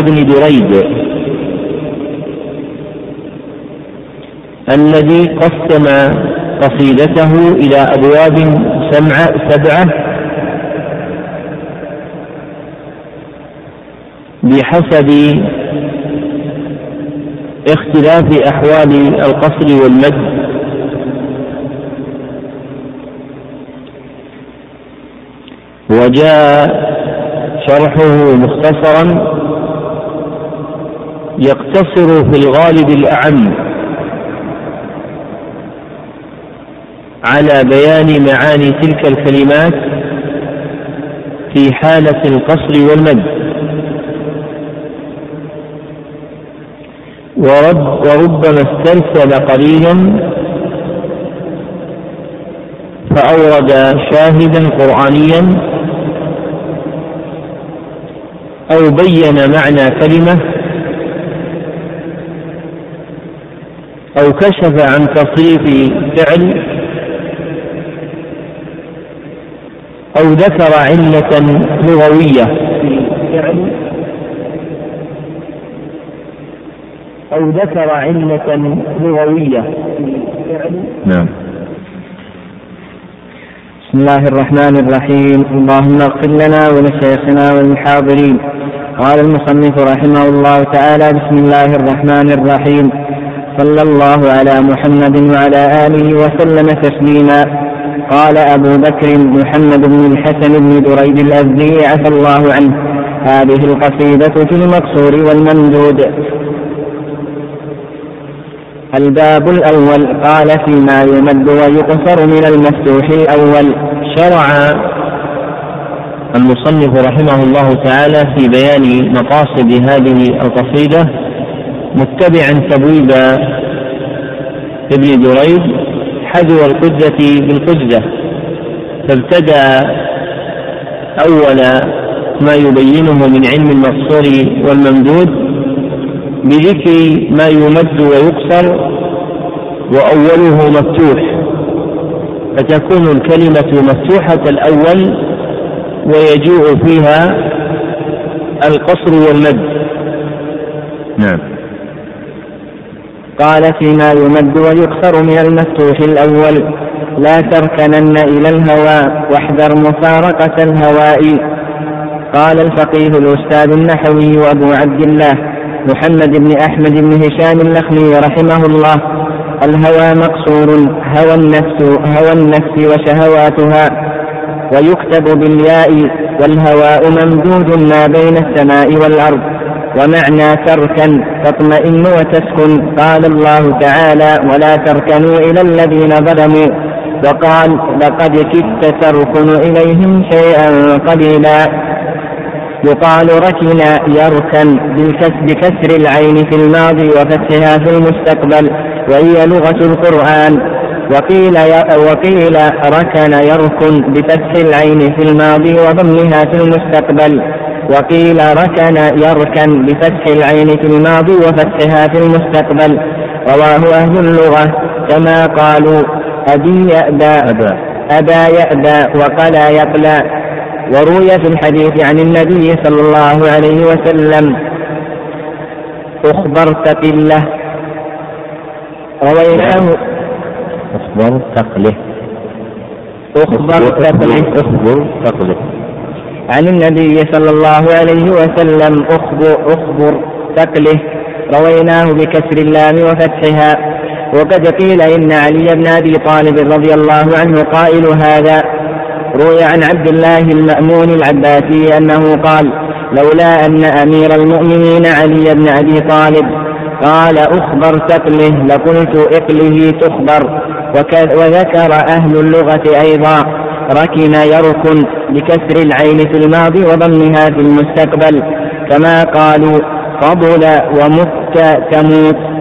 بن دريد الذي قسم قصيدته إلى أبواب سبعة بحسب اختلاف أحوال القصر والمد. وجاء شرحه مختصرا يقتصر في الغالب الأعم على بيان معاني تلك الكلمات في حالة القصر والمد. ورب وربما استرسل قليلا فأورد شاهدا قرآنيا أو بين معنى كلمة أو كشف عن تصريف فعل أو ذكر علة لغوية. أو ذكر علة لغوية. نعم. بسم الله الرحمن الرحيم. اللهم اغفر لنا ولشيخنا وللحاضرين قال المصنف رحمه الله تعالى بسم الله الرحمن الرحيم. صلى الله على محمد وعلى آله وسلم تسليما. قال أبو بكر محمد بن الحسن بن دريد الأزدي عفى الله عنه. هذه القصيدة في المقصور والممدود. الباب الأول قال فيما يمد ويقصر من المفتوح الأول. شرع. المصنف رحمه الله تعالى في بيان مقاصد هذه القصيدة متبعا تبويب ابن دريد حذو القدة بالقدة فابتدأ أول ما يبينه من علم المقصور والممدود بذكر ما يمد ويقصر وأوله مفتوح فتكون الكلمة مفتوحة الأول ويجوء فيها القصر والمد. نعم. قال فيما يمد ويقصر من المفتوح الأول لا تركنن إلى الهوى واحذر مفارقة الهواء. قال الفقيه الأستاذ النحوي أبو عبد الله محمد بن أحمد بن هشام اللخمي رحمه الله الهوى مقصور هوى النفس هوى النفس وشهواتها ويكتب بالياء والهواء ممدود ما بين السماء والأرض. ومعنى تركا تطمئن وتسكن قال الله تعالى ولا تركنوا إلى الذين ظلموا. وقال لقد كدت تركن إليهم شيئا قليلا. يقال ركن يركن بكسر العين في الماضي وفتحها في المستقبل وهي لغة القرآن. وقيل وقيل ركن يركن بفتح العين في الماضي وضمها في المستقبل. وقيل ركن يركن بفتح العين في الماضي وفتحها في المستقبل. رواه أهل اللغة كما قالوا أبي يأبى أبى. يأبى وقلا يقلى. وروي في الحديث عن النبي صلى الله عليه وسلم أخبرت قلة. رويناه أخبر تقله أخبر تقله أخبر تقله عن النبي صلى الله عليه وسلم أخبر أخبر تقله رويناه بكسر اللام وفتحها. وقد قيل إن علي بن أبي طالب رضي الله عنه قائل هذا. روي عن عبد الله المأمون العباسي أنه قال لولا أن أمير المؤمنين علي بن أبي طالب قال أخبر تقله لقلت اقله تخبر. وذكر أهل اللغة أيضا. ركن يركن بكسر العين في الماضي وضمها في المستقبل. كما قالوا قبل ومت تموت.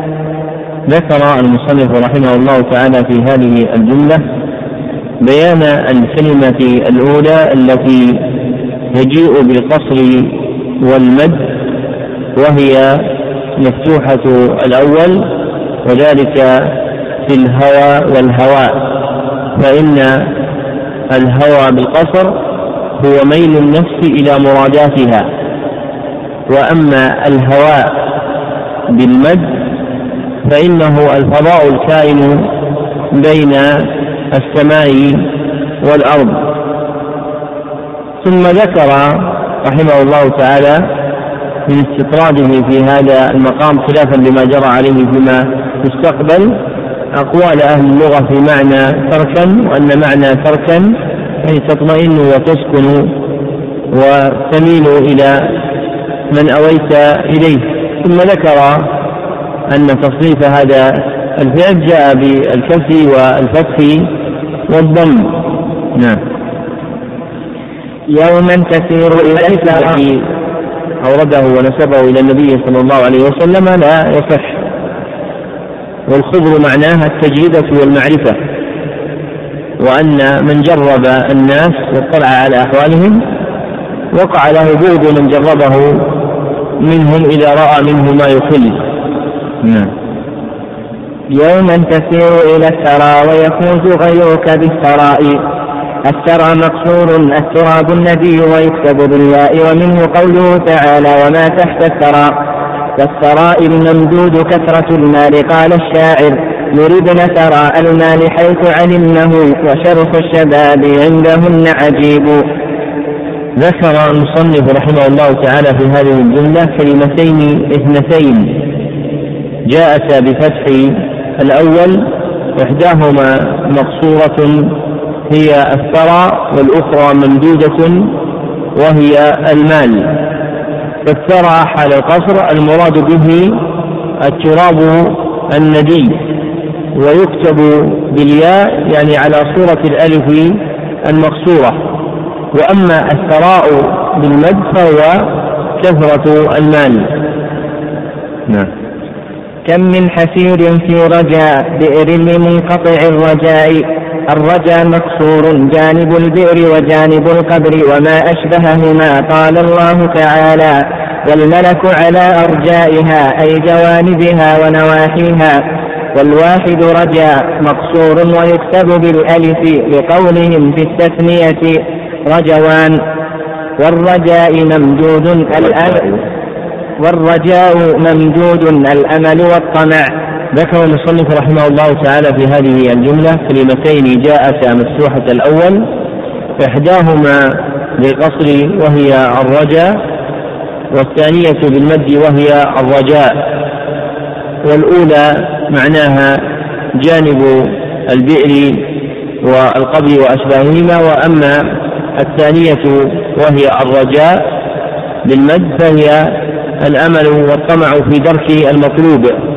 ذكر المصنف رحمه الله تعالى في هذه الجملة بيان الكلمة الأولى التي يجيء بالقصر والمد وهي مفتوحة الأول وذلك الهوى والهواء فإن الهوى بالقصر هو ميل النفس إلى مراداتها. وأما الهواء بالمد فإنه الفضاء الكائن بين السماء والأرض. ثم ذكر رحمه الله تعالى من استطراده في هذا المقام خلافا لما جرى عليه فيما يستقبل أقوال أهل اللغة في معنى تركا وأن معنى تركا يعني تطمئن وتسكن وتميل إلى من أويت إليه. ثم ذكر أن تصريف هذا الفعل جاء بالكسر والفتح والضم. نعم. يوما تسير التي أورده ونسبه إلى النبي صلى الله عليه وسلم لا يصح. والخبر معناها التجربة والمعرفة وأن من جرب الناس واطلع على أحوالهم وقع له بغض من جربه منهم إذا رأى منه ما يخل. نعم. يوما تسير إلى الثرى ويفوز غيرك بالثراء. الثرى مقصور التراب الندي ويكتب بالياء ومنه قوله تعالى وما تحت الثرى. والثراء الممدود كثرة المال قال الشاعر. يردن ثراء المال حيث علمنه وشرف الشباب عندهن عجيب. ذكر المصنف رحمه الله تعالى في هذه الجملة كلمتين اثنتين. جاءتا بفتح الأول إحداهما مقصورة هي الثرى والأخرى ممدودة وهي المال. فالثرى حال القصر المراد به التراب الندي ويكتب بالياء يعني على صورة الألف المقصورة. وأما الثراء بالمد فهو كثرة المال. نعم. كم من حسير في رجاء بئر لمنقطع الرجاء. الرجا مكسور جانب البئر وجانب القبر وما أشبههما قال الله تعالى والملك على أرجائها أي جوانبها ونواحيها والواحد رجاء مقصور ويكتب بالألف لقولهم في التثنية رجوان والرجاء ممدود الأمل والرجاء ممدود الأمل والطمع ذكر المصنف رحمه الله تعالى في هذه الجملة كلمتين جاءتا مفتوحة الأول إحداهما بالقصر وهي الرجاء والثانية بالمد وهي الرجاء والأولى معناها جانب البئر والقبر وأشباههما وأما الثانية وهي الرجاء بالمد فهي الأمل والطمع في درك المطلوب.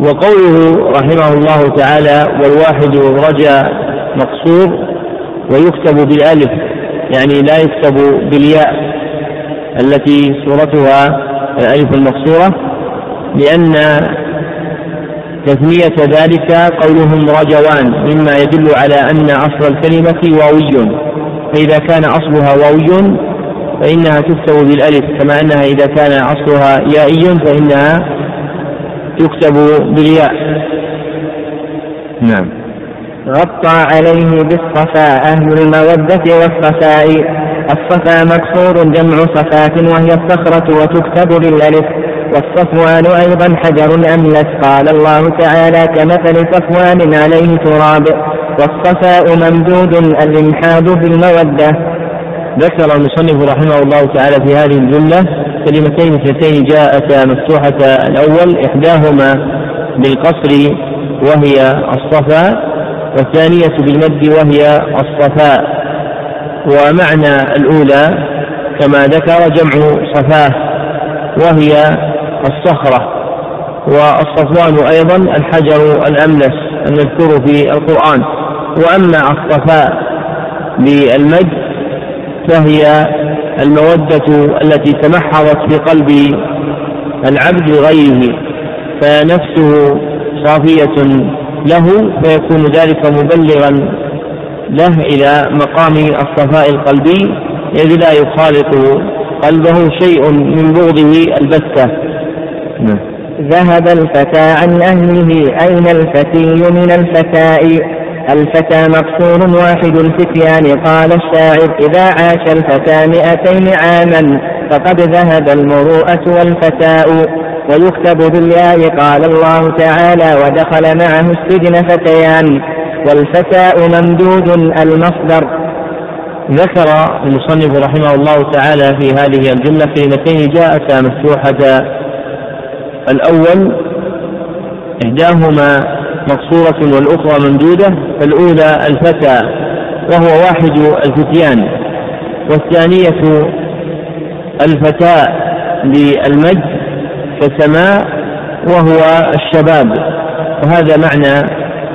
وقوله رحمه الله تعالى والواحد رجا مقصور ويكتب بالألف يعني لا يكتب بالياء التي صورتها الألف المقصورة لأن تثنية ذلك قولهم رجوان مما يدل على أن أصل الكلمة واوي. فإذا كان أصلها واوي فإنها تكتب بالألف كما أنها إذا كان أصلها يائي فإنها يكتب بالياء. نعم. غطى عليه بالصفاء أهل المودة والصفاء. الصفا مكسور جمع صفاة وهي الصخرة وتكتب بالألف. والصفوان أيضا حجر أملس قال الله تعالى كمثل صفوان عليه تراب. والصفاء ممدود الإمحاد في المودة. ذكر المصنف رحمه الله تعالى في هذه الجملة كلمتين اثنتين جاءتا مفتوحة الأول إحداهما بالقصر وهي الصفا والثانية بالمد وهي الصفاء. ومعنى الأولى كما ذكر جمع صفاه وهي الصخرة. والصفوان أيضا الحجر الأملس المذكور في القرآن. وأما الصفاء بالمد فهي المودة التي تمحضت في قلب العبد لغيره فنفسه صافية له فيكون ذلك مبلغا له إلى مقام الصفاء القلبي إذ لا يخالط قلبه شيء من بغضه البتة. ذهب الفتى عن أهله أين الفتي من الفتاء؟ الفتى مقصور واحد الفتيان. قال الشاعر إذا عاش الفتى مئتين عاما فقد ذهب المروءة والفتاء ويكتب بالياء. قال الله تعالى ودخل معه السجن فتيان. والفتاء ممدود المصدر. ذكر المصنف رحمه الله تعالى في هذه الجملة كلمتين جاءتا مفتوحة الأول إحداهما مقصورة والأخرى ممدودة فالأولى الفتى وهو واحد الفتيان. والثانية الفتاة بالمجد كسماء وهو الشباب. وهذا معنى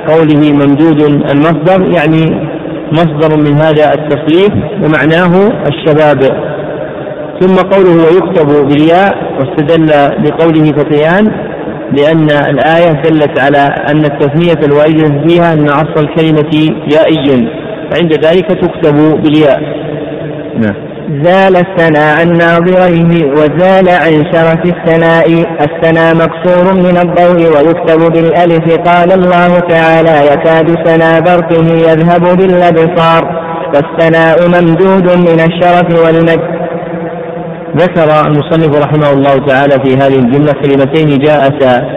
قوله ممدود المصدر يعني مصدر من هذا التصريف ومعناه الشباب. ثم قوله ويكتب بالياء واستدل بقوله فتيان. لأن الآية دلت على أن التثنية الواردة فيها أن أصل الكلمة يائي فعند ذلك تكتب بالياء. نعم. زال الثناء عن ناظريه وزال عن شرف الثناء الثناء مقصور من الضوء ويكتب بالألف. قال الله تعالى يكاد سنا برقه يذهب بالأبصار والثناء ممدود من الشرف والمجد. ذكر المصنف رحمه الله تعالى في هذه الجملة كلمتين جاءتا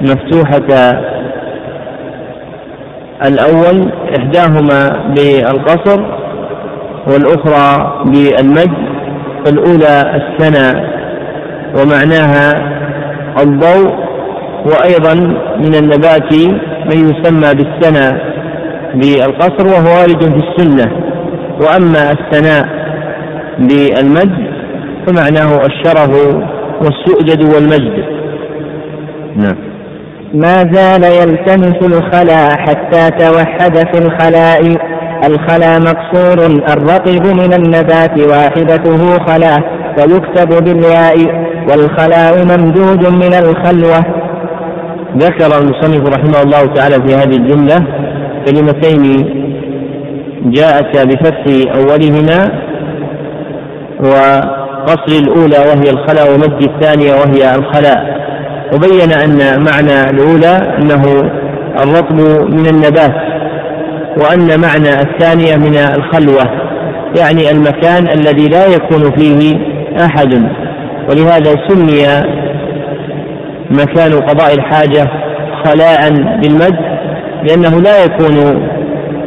مفتوحة. الأول إحداهما بالقصر والأخرى بالمد فالأولى السنة ومعناها الضوء. وأيضا من النبات من يسمى بالسنة بالقصر وهو وارد في السنة. وأما الثناء بالمد فمعناه الشرف والسؤدد والمجد. نعم. ما زال يلتمس الخلا حتى توحد في الخلاء. الخلا مقصور الرقيب من النبات واحدته خلا ويكتب بالياء. والخلاء ممدود من الخلوة. ذكر المصنف رحمه الله تعالى في هذه الجملة كلمتين. جاءتا بفتح أولهما وقصر الأولى وهي الخلاء ومد الثانية وهي الخلاء. وبين أن معنى الأولى أنه الرطب من النبات وأن معنى الثانية من الخلوة يعني المكان الذي لا يكون فيه أحد. ولهذا سمي مكان قضاء الحاجة خلاء بالمد لأنه لا يكون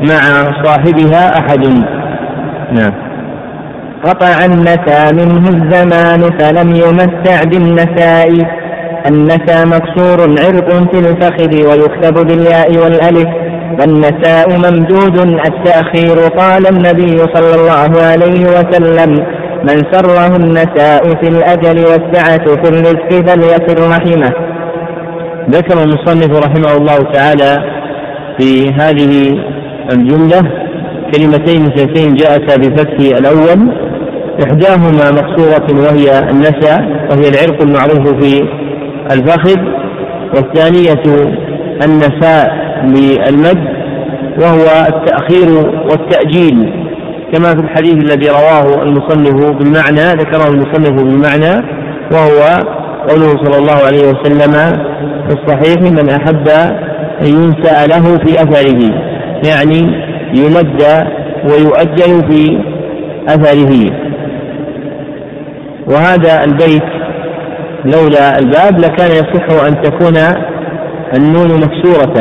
مع صاحبها أحد. نعم. قطع النسى منه الزمان فلم يمتع بالنساء. النسى مكسور عرق في الفخذ ويكتب بالياء والألف. والنساء ممدود التأخير قال النبي صلى الله عليه وسلم من سره النساء في الأجل والسعة في الرزق فليصل رحمه. ذكر المصنف رحمه الله تعالى في هذه الجملة كلمتين اثنتين جاءتا بفتح الأول. إحداهما مقصورة وهي النسى وهي العرق المعروف في الفخذ والثانية النساء بالمد وهو التأخير والتأجيل. كما في الحديث الذي رواه المصنف بالمعنى ذكره المصنف بالمعنى وهو قوله صلى الله عليه وسلم في الصحيح من أحب أن ينسأ له في أثره. يعني يمد ويؤجل في أثره. وهذا البيت لولا الباب لكان يصح أن تكون النون مكسورة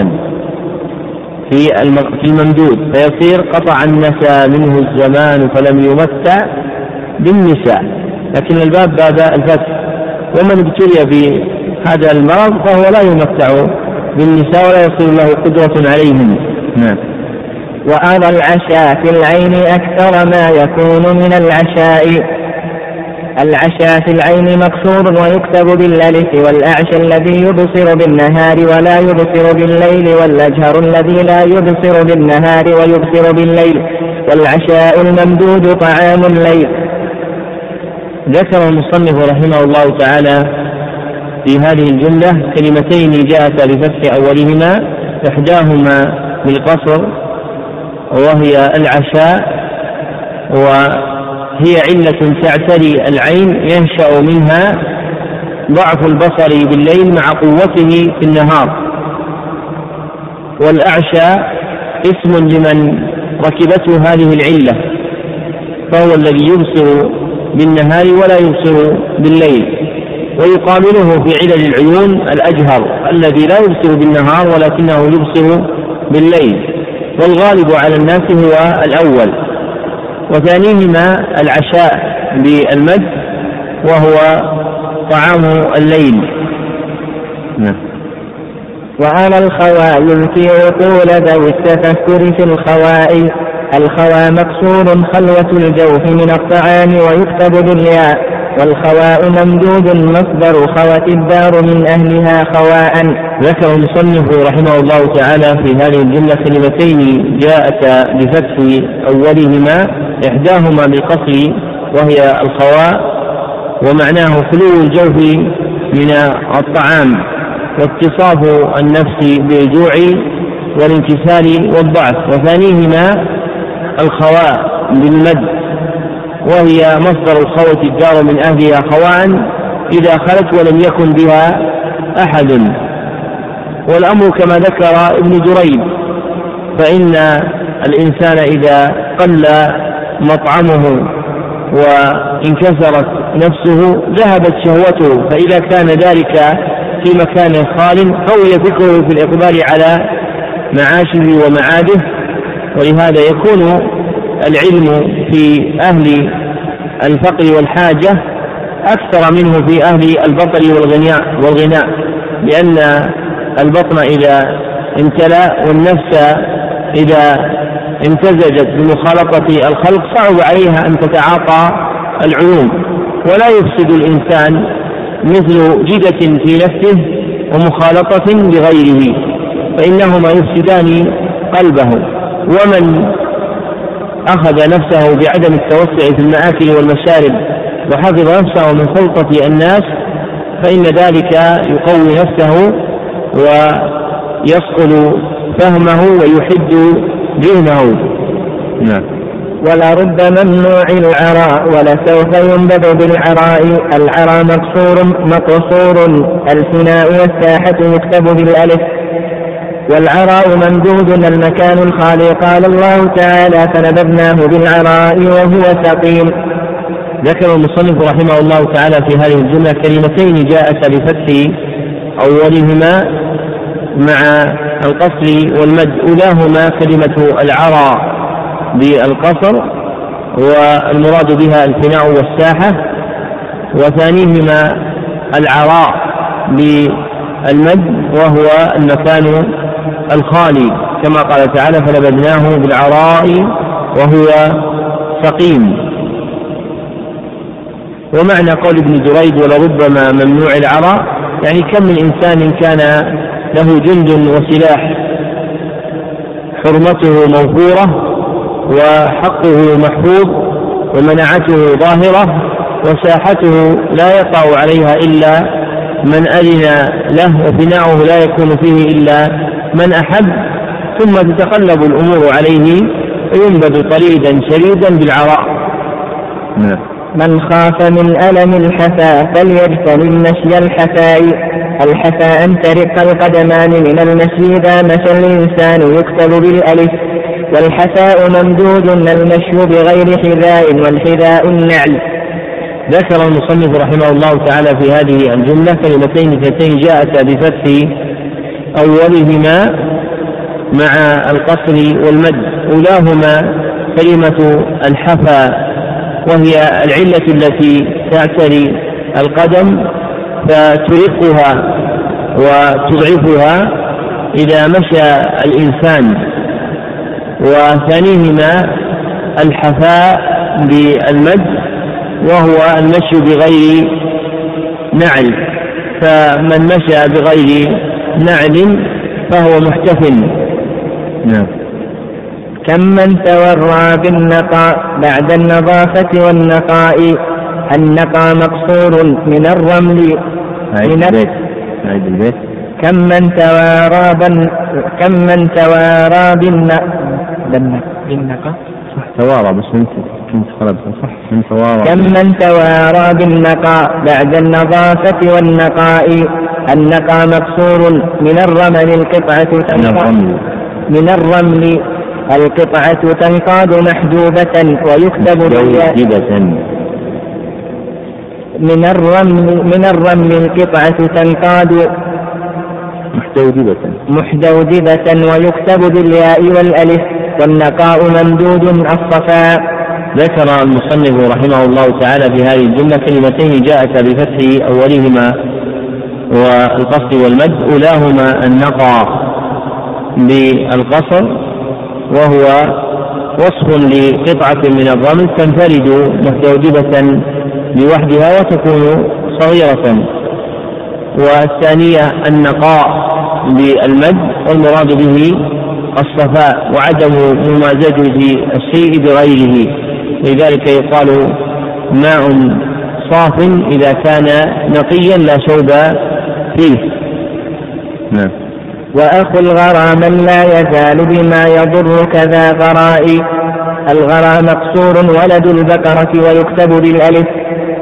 في في الممدود فيصير قطع النسى منه الزمان فلم يمتع بالنساء. لكن الباب باب الفتح. ومن ابتلي بهذا المرض فهو لا يمتع بالنساء ولا يصير له قدرة عليهم. نعم. وأرى العشاء في العين أكثر ما يكون من العشاء. العشاء في العين مكسور ويكتب بالألف والاعشى الذي يبصر بالنهار ولا يبصر بالليل والأجهر الذي لا يبصر بالنهار ويبصر بالليل والعشاء الممدود طعام الليل. ذكر المصنف رحمه الله تعالى في هذه الجملة كلمتين جاءتا بفتح أولهما إحداهما بالقصر وهي العشاء و هي علة تعتري العين ينشأ منها ضعف البصر بالليل مع قوته في النهار. والأعشى اسم لمن ركبته هذه العلة فهو الذي يبصر بالنهار ولا يبصر بالليل. ويقابله في علل العيون الأجهر الذي لا يبصر بالنهار ولكنه يبصر بالليل. والغالب على الناس هو الأول. وثانيهما العشاء بالمد وهو طعام الليل. نعم. وعلى الخواء يلقي عقول ذوي التفكر في الخواء. الخواء مكسور خلوة الجوف من الطعام ويكتب بالياء. والخواء ممدود مصدر خوت الدار من أهلها خواء. ذكر المصنف رحمه الله تعالى في هذه الجملة كلمتين جاءتا بفتح أولهما إحداهما بالقصر وهي الخواء ومعناه خلو الجوف من الطعام واتصاف النفس بالجوع والانكسار والضعف وثانيهما الخواء بالمد. وهي مصدر الخوة الدار من أهلها خواء إذا خلت ولم يكن بها أحد. والأمر كما ذكر ابن جريد فإن الإنسان إذا قل مطعمه وانكسرت نفسه ذهبت شهوته. فإذا كان ذلك في مكان خال قوي فكره في الإقبال على معاشه ومعاده. ولهذا يكون العلم في أهل الفقر والحاجة أكثر منه في أهل البطر والغناء والغناء لأن البطن إذا امتلأ والنفس إذا امتزجت بمخالطة الخلق صعب عليها أن تتعاطى العلوم. ولا يفسد الإنسان مثل جدة في نفسه ومخالطة بغيره فإنهما يفسدان قلبه. ومن أخذ نفسه بعدم التوسع في المآكل والمشارب وحفظ نفسه من سلطة الناس فإن ذلك يقوي نفسه ويصقل فهمه ويحد ذهنه نعم. ولرب ممنوع العراء ولسوف ينبذ بالعراء. العراء مكسور مقصور. الفناء والساحة يكتب بالألف. والعراء ممدود المكان الخالي. قال الله تعالى فنبذناه بالعراء وهو سقيم. ذكر المصنف رحمه الله تعالى في هذه الجملة كلمتين جاءتا بفتح أولهما مع القصر والمد. أولاهما كلمة العرى بالقصر والمراد بها الفناء والساحة. وثانيهما العراء بالمد وهو المكان الخالي كما قال تعالى فنبذناه بالعراء وهو سقيم. ومعنى قول ابن جريج ولربما ممنوع العراء يعني كم من إنسان كان له جند وسلاح حرمته موفورة وحقه محفوظ ومنعته ظاهرة وساحته لا يقع عليها إلا من أذن له وفناؤه لا يكون فيه إلا من أحب ثم تتقلب الأمور عليه فينبذ طريدا شديدا بالعراء. نعم. من خاف من ألم الحفا فليجتنب مشي الحفاء. الحفاء أن ترق القدمان من المشي إذا مشى الإنسان يكتب بالألف. والحفاء ممدود المشي بغير حذاء والحذاء النعل. ذكر المصنف رحمه الله تعالى في هذه الجملة كلمتين اثنتين جاءتا بفتح أولهما مع القصر والمد. أولاهما كلمة الحفا وهي العلة التي تعتري القدم فترقها وتضعفها إذا مشى الإنسان. وثانيهما الحفاء بالمد وهو المشي بغير نعل. فمن مشى بغير نعل فهو محتفل نعم. كم من تورى بالنقاء بعد النظافة والنقاء؟ النقى مقصور من الرمل. من البيت. عيد البيت. كم من توارى بن كم من توارى بالنقى صح توارى بس انت كنت صح. من توارى كم من توارى بالنقاء بعد النظافة والنقاء؟ النقى مكسور من الرمل القطعة من الرمل. من الرمل القطعة تنقاد محجوبة ويكتب من الرمل من الرمل القطعة تنقاد محدودبة محدودبة ويكتب بالياء والألف والنقاء ممدود الصفاء ذكر المصنف رحمه الله تعالى في هذه الجملة كلمتين جاءتا بفتح أولهما. والقصد والمد أولاهما النقى بالقصر وهو وصف لقطعة من الرمل تنفرد مستوجبة لوحدها وتكون صغيرة. والثانية النقاء بالمد والمراد به الصفاء وعدم ممازجة الشيء بغيره. لذلك يقال ماء صاف إذا كان نقيا لا شوب فيه نعم. وأخو الغرى من لا يزال بما يضر كذا غراء الغرى مقصور ولد البقرة ويكتب بالألف.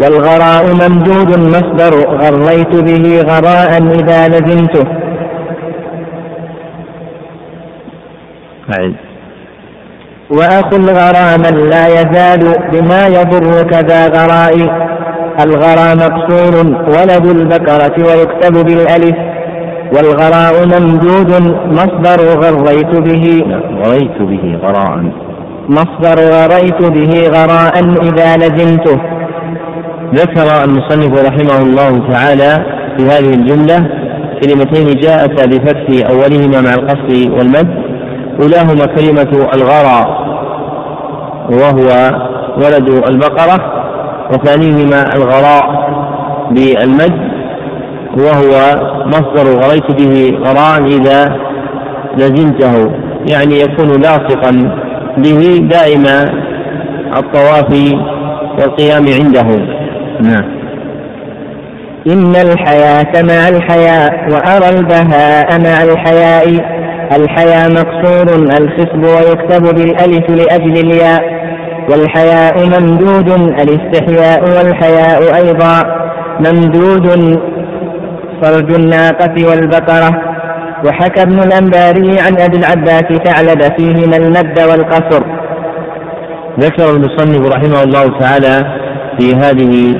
والغراء ممدود مصدر غريت به غراء إذا لزمته. أعد وأخو الغرى من لا يزال بما يضر كذا غراء الغرى مقصور ولد البكرة ويكتب بالألف والغراء ممدود مصدر غريت به غريت به غراء. مصدر غريت به غراء إذا لزمته. ذكر المصنف رحمه الله تعالى في هذه الجملة كلمتين جاءتا بفتح أولهما مع القصر والمد. أولاهما كلمة الغرى وهو ولد البقرة. وثانيهما الغراء بالمد وهو مصدر غريت به غراء إذا لزمته يعني يكون لاصقا به دائم الطواف والقيام عنده. نعم. إن الحياة مع الحياء وأرى البهاء مع الحياء الحياء مقصور الخصب ويكتب بالألف لأجل الياء. والحياء ممدود الاستحياء والحياء أيضا. ممدود فرج الناقة والبقرة. وحكى ابن الأنباري عن أبي العباس ثعلب فيهما المد والقصر. ذكر المصنف رحمه الله تعالى في هذه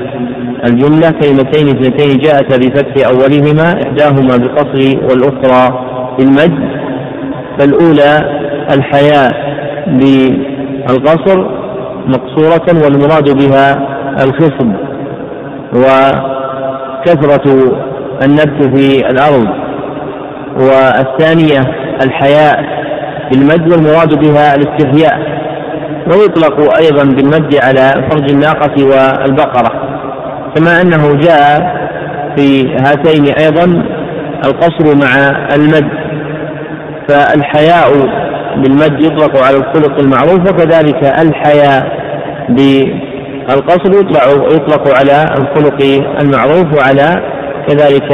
الجملة كلمتين اثنتين جاءتا بفتح أولهما إحداهما بالقصر والأخرى بالمد. فالأولى الحياء بالقصر مقصورة والمراد بها الخصب وكثرة النبت في الأرض. والثانية الحياء بالمد والمراد بها الاستحياء. ويطلق أيضا بالمد على فرج الناقة والبقرة. كما أنه جاء في هاتين أيضا القصر مع المد. فالحياء بالمد يطلق على الخلق المعروف وكذلك الحياء بالقصر يطلق يطلق على الخلق المعروف وعلى كذلك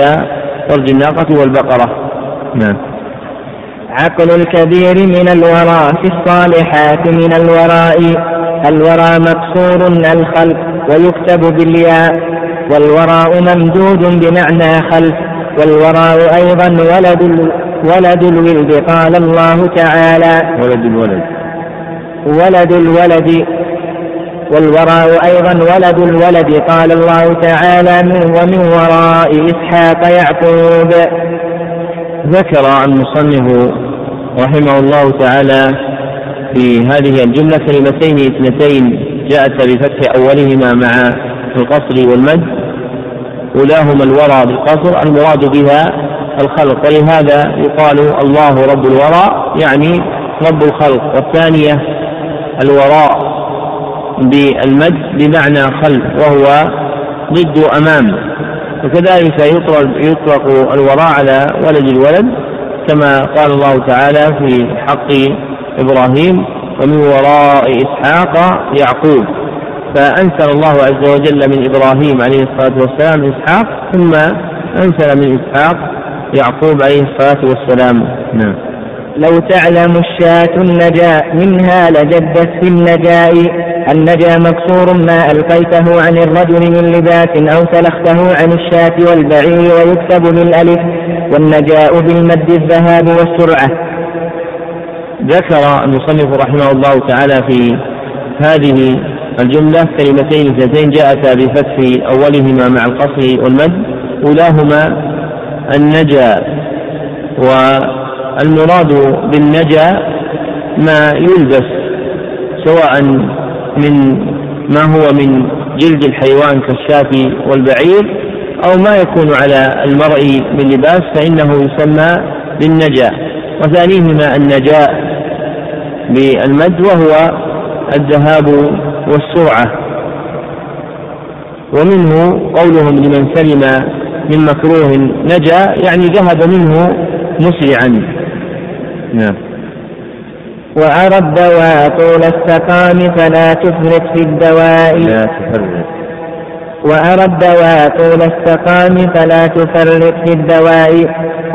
فرج الناقة والبقرة. نعم. عقل الكبير من الوراء في الصالحات من الوراء الورى مكسور الخلق ويكتب بالياء والوراء ممدود بمعنى خلف والوراء أيضا ولد ولد الولد قال الله تعالى. ولد الولد. ولد الولد. والوراء أيضا ولد الولد قال الله تعالى من ومن وراء إسحاق يعقوب. ذكر المصنف رحمه الله تعالى في هذه الجملة كلمتين اثنتين جاءت بفتح أولهما مع القصر والمد. أولاهما الورى بالقصر المراد بها الخلق. ولهذا يقال الله رب الوراء يعني رب الخلق. والثانية الوراء بالمد بمعنى خلف وهو ضد أمام وكذلك يطلق, يطلق الوراء على ولد الولد كما قال الله تعالى في حق إبراهيم ومن وراء إسحاق يعقوب فأنزل الله عز وجل من إبراهيم عليه الصلاة والسلام إسحاق ثم أنزل من إسحاق يعقوب عليه الصلاة والسلام. نعم. لو تعلم الشاة النجاء منها لجدت في النجاء. النجا مكسور ما ألقيته عن الرجل من لباس أو سلخته عن الشاة والبعير ويكتب بالألف. والنجاء بالمد الذهاب والسرعة. ذكر المصنف رحمه الله تعالى في هذه الجملة كلمتين اثنتين جاءتا بفتح أولهما مع القصر والمد. أولاهما النجا والمراد بالنجا ما يلبس سواء من ما هو من جلد الحيوان كالشاة والبعير أو ما يكون على المرء من لباس فإنه يسمى بالنجا. وثانيهما النجاء بالمد وهو الذهاب والسرعة. ومنه قولهم لمن سلم من مكروه نجا يعني ذهب منه مسرعا نعم. وأرى الدواء طول السقام فلا تفرط في الدواء. لا تفرط. وأرى الدواء طول السقام فلا تفرط في الدواء.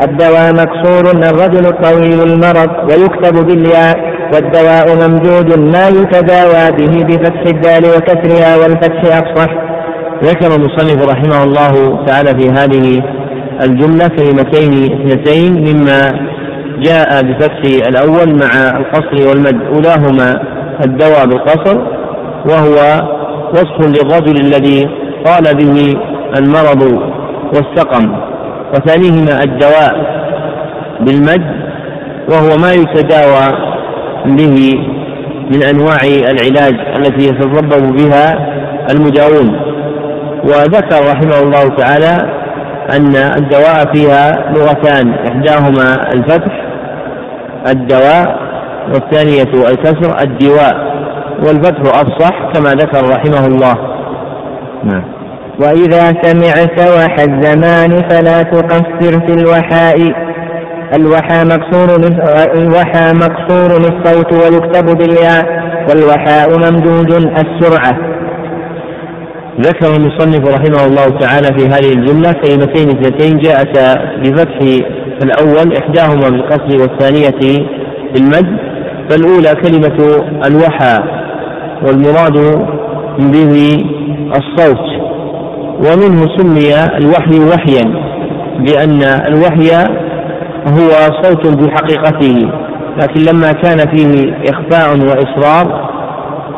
الدواء مكسور الرجل الطويل المرض ويكتب بالياء. والدواء ممدود ما يتداوى به بفتح الدال وكسرها والفتح أفصح. ذكر المصنف رحمه الله تعالى في هذه الجملة كلمتين اثنتين مما جاء بفتح الأول مع القصر والمد. أولاهما الدواء بالقصر وهو وصف للرجل الذي قال به المرض والسقم. وثانيهما الدواء بالمد وهو ما يتداوى به من أنواع العلاج التي يتضبب بها المداوون وذكر رحمه الله تعالى أن الدواء فيها لغتان إحداهما الفتح الدواء والثانية الكسر الدواء والفتح أفصح كما ذكر رحمه الله. نعم. وإذا سمعت وحى الزمان فلا تقصر في الوحاء. الوحى مكسور الوحى مكسور الصوت ويكتب بالياء والوحاء ممدود السرعة. ذكر المصنف رحمه الله تعالى في هذه الجملة كلمتين اثنتين جاءتا بفتح الأول إحداهما بالقصر والثانية بالمد. فالأولى كلمة الوحى والمراد به الصوت. ومنه سمي الوحي وحيا لأن الوحي هو صوت بحقيقته. لكن لما كان فيه إخفاء وإصرار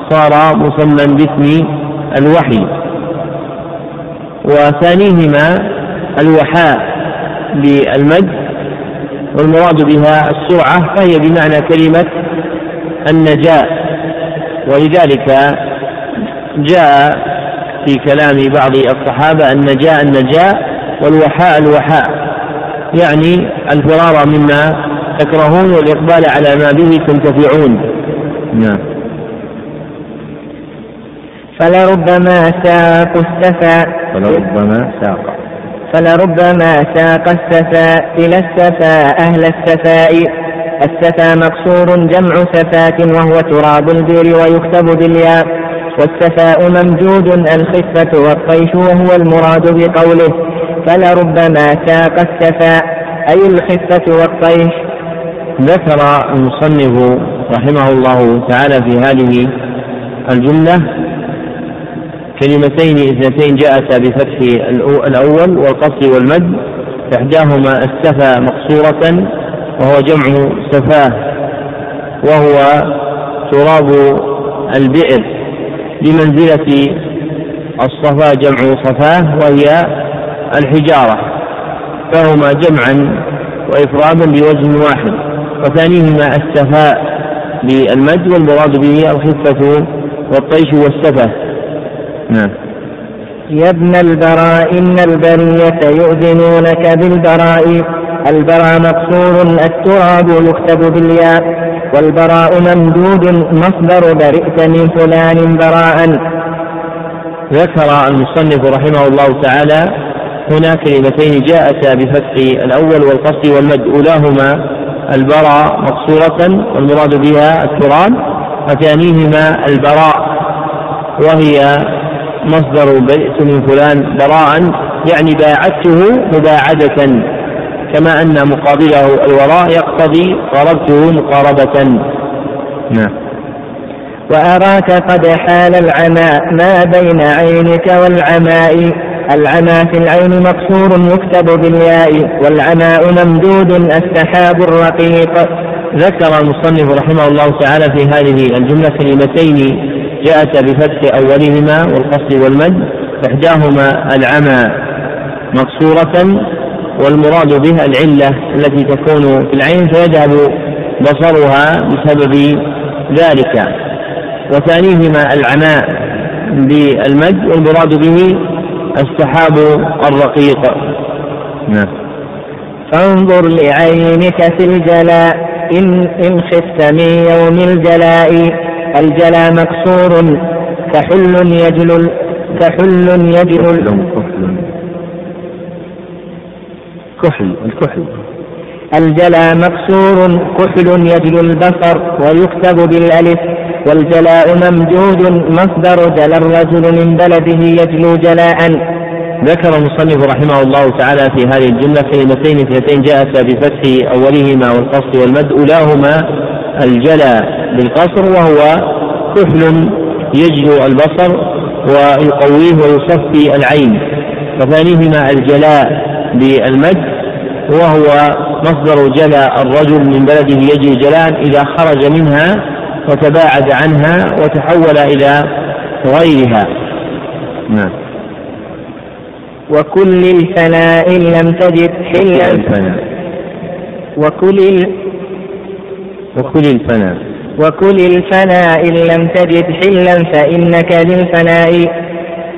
صار مسمى باسم الوحي. وثانيهما الوحاء بالمد والمراد بها السرعة فهي بمعنى كلمة النجاة ولذلك جاء في كلام بعض الصحابة النجاة النجاة والوحاء الوحاء. يعني الفرار مما تكرهون والإقبال على ما به تنتفعون. نعم. فلربما ساق السفا. فلربما ساق. فلربما ساق السفا إلى السفا أهل السفاء. السفا مكسور جمع سفاة وهو تراب البير ويكتب بالياء. والسفاء ممجود الخفة والطيش وهو المراد بقوله. فلربما ساق السفاء أي الخفة والطيش. ذكر المصنف رحمه الله تعالى في هذه الجملة كلمتين اثنتين جاءتا بفتح الأول والقصر والمد إحداهما السفا مقصورة وهو جمع سفاه وهو تراب البئر بمنزلة الصفا جمع صفاه وهي الحجارة فهما جمعا وإفرادا بوزن واحد وثانيهما السفاء بالمد والمراد به الخفة والطيش والسفة. نعم. يا ابن البراء إن البرية يؤذنونك بالبراء. البراء مقصور التراب يكتب بالياء. والبراء ممدود مصدر برئت من فلان براء. ذكر المصنف رحمه الله تعالى هنا كلمتين جاءتا بفتح الأول والقصد والمد. أولاهما البراء مقصورة والمراد بها التراب وثانيهما البراء وهي مصدر برئت من فلان براء يعني باعدته مباعدة كما أن مقابله الوراء يقتضي قربته مقاربة. نعم. وأراك قد حال العمى ما بين عينك والعماء. العمى في العين مكسور يكتب بالياء والعماء ممدود السحاب الرقيق. ذكر المصنف رحمه الله تعالى في هذه الجملة كلمتين جاءتا بفتح أولهما والقصد والمد إحداهما العمى مقصورة والمراد بها العلة التي تكون في العين فيذهب بصرها بسبب ذلك. وثانيهما العماء بالمد والمراد به السحاب الرقيق. نعم. فانظر لعينك في الجلاء إن, إن خفت من يوم الجلاء. الجلاء مكسور كحل يجل كحل يجل كحل الكحل. الجلاء مكسور كحل يجل البصر ويكتب بالألف. والجلاء ممجود مصدر جل الرجل من بلده يجلو جلاء. ذكر المصنف رحمه الله تعالى في هذه الجملة كلمتين اثنتين جاءتا بفتح أولهما والقصر والمد أولاهما الجلى. بالقصر وهو كحل يجلو البصر ويقويه ويصفي العين وثانيهما الجلاء بالمد وهو مصدر جلى الرجل من بلده يجري جلاء إذا خرج منها وتباعد عنها وتحول إلى غيرها. نعم. وكل الفناء لم تجد حلا. وكل ال... وكل الفناء. وكل الفناء إن لم تجد حلا فإنك للفناء.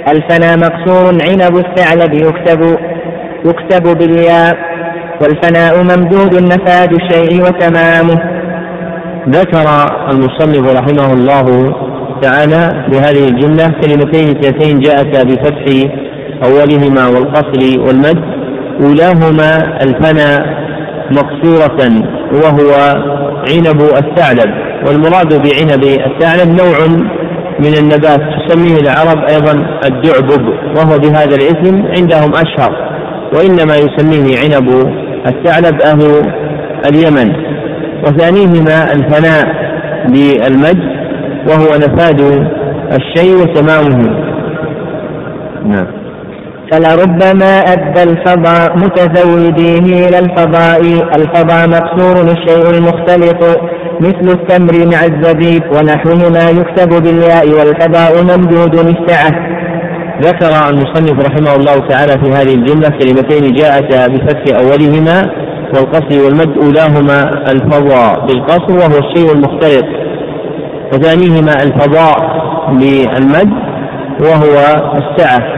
الفناء مقصور عنب الثعلب يكتب يكتب بالياء. والفناء ممدود نفاد الشيء وتمامه. ذكر المصنف رحمه الله تعالى بهذه الجملة كلمتين اثنتين جاءتا بفتح أولهما والقصر والمد. أولاهما الفنا مقصورة وهو عنب الثعلب. والمراد بعنب الثعلب نوع من النبات تسميه العرب أيضا الدعبب وهو بهذا الاسم عندهم أشهر. وإنما يسميه عنب الثعلب أهل اليمن. وثانيهما الفناء بالمد وهو نفاد الشيء وتمامه. نعم. فلربما أدى الفضاء متزوديه إلى الفضاء. الفضاء مقصور الشيء المختلط مثل التمر مع الزبيب ونحوهما يكتب بالياء والفضاء ممدود السعة ذكر المصنف رحمه الله تعالى في هذه الجملة كلمتين جاءتا بفتح أولهما والقصر والمد أولاهما. الفضاء بالقصر وهو الشيء المختلط وثانيهما الفضاء بالمد وهو السعة.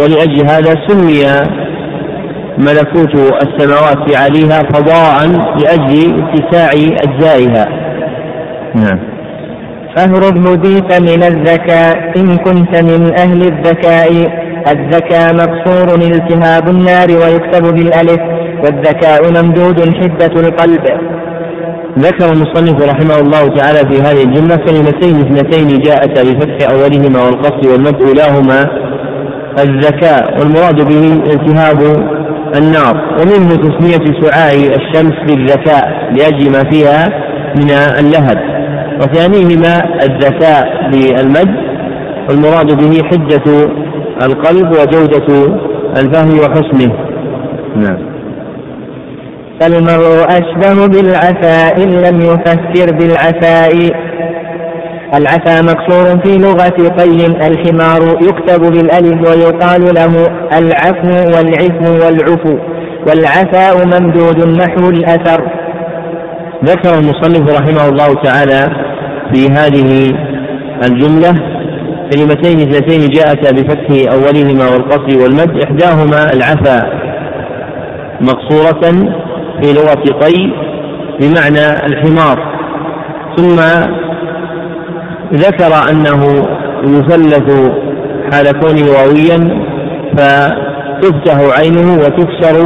ولأجل هذا سمي ملكوت السماوات في عليها فضاء لأجل اتساع أجزائها. نعم. فاهرب هديت من الذكاء إن كنت من أهل الذكاء الذكاء مقصور التهاب النار ويكتب بالألف والذكاء ممدود حدة القلب. ذكر المصنف رحمه الله تعالى في هذه الجملة كلمتين اثنتين جاءتا بفتح أولهما والقصد والمد أولاهما الذكاء والمراد به التهاب النار. ومنه تسمية سعاع الشمس بالذكاء لأجل ما فيها من اللهب. وثانيهما الذكاء بالمد والمراد به حدة القلب وجودة الفهم وحسنه. نعم. فالمرء أشبه بالعفاء إن لم يفسر بالعفاء. العفا مكسور في لغة قي الحمار يكتب بالألف ويقال له العفو والعفو والعفو والعفاء ممدود نحو الأثر. ذكر المصنف رحمه الله تعالى في هذه الجملة كلمتين اثنتين جاءتا بفتح أولهما والقصر والمد إحداهما العفا مقصورة في لغة قي بمعنى الحمار ثم ذكر أنه يثلث حال كونه واويا فتفتح عينه وتكسر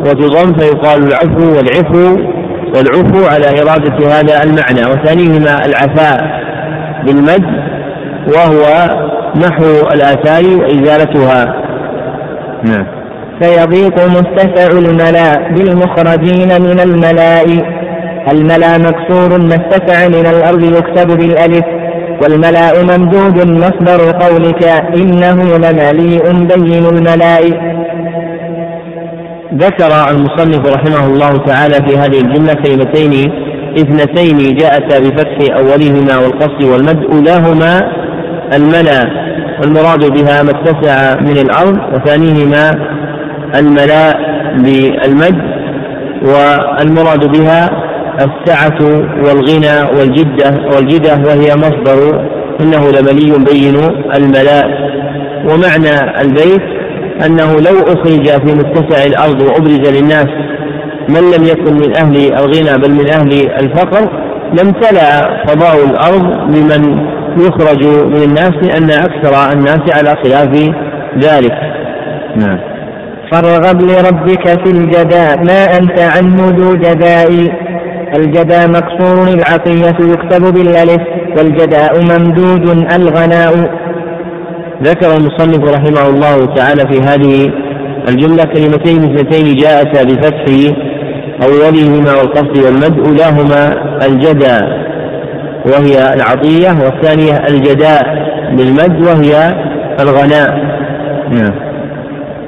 وتضم فيقال العفو والعفو والعفو على إرادة هذا المعنى. وثانيهما العفاء بالمد وهو محو الآثار وإزالتها. نعم. فيضيق متسع الملاء بالمخرجين من الملاء. الملا مكسور ما اتسع من الأرض يكتب بالألف. والملاء ممدود مصدر قولك إنه لمليء بين الملاء ذكر المصنف رحمه الله تعالى في هذه الجملة كلمتين اثنتين جاءتا بفتح أولهما والقصر والمد أولاهما الملأ والمراد بها ما اتسع من الأرض وثانيهما الملاء بالمد والمراد بها السعة والغنى والجدة والجدة وهي مصدر إنه لملي بين الملاء. ومعنى البيت أنه لو أخرج في متسع الأرض وأبرز للناس من لم يكن من أهل الغنى بل من أهل الفقر لم تلأ فضاء الأرض بمن يخرج من الناس لأن أكثر الناس على خلاف ذلك. نعم. فارغب لربك في الجداء ما أنت عنه ذو جداء. الجداء مكسور العطية يكتب بالألف والجداء ممدود الغناء. ذكر المصنف رحمه الله تعالى في هذه الجملة كلمتين اثنتين جاءتا بفتح أولهما والقصد والمد أولاهما الجدى وهي العطية والثانية الجداء بالمد وهي الغناء. نعم.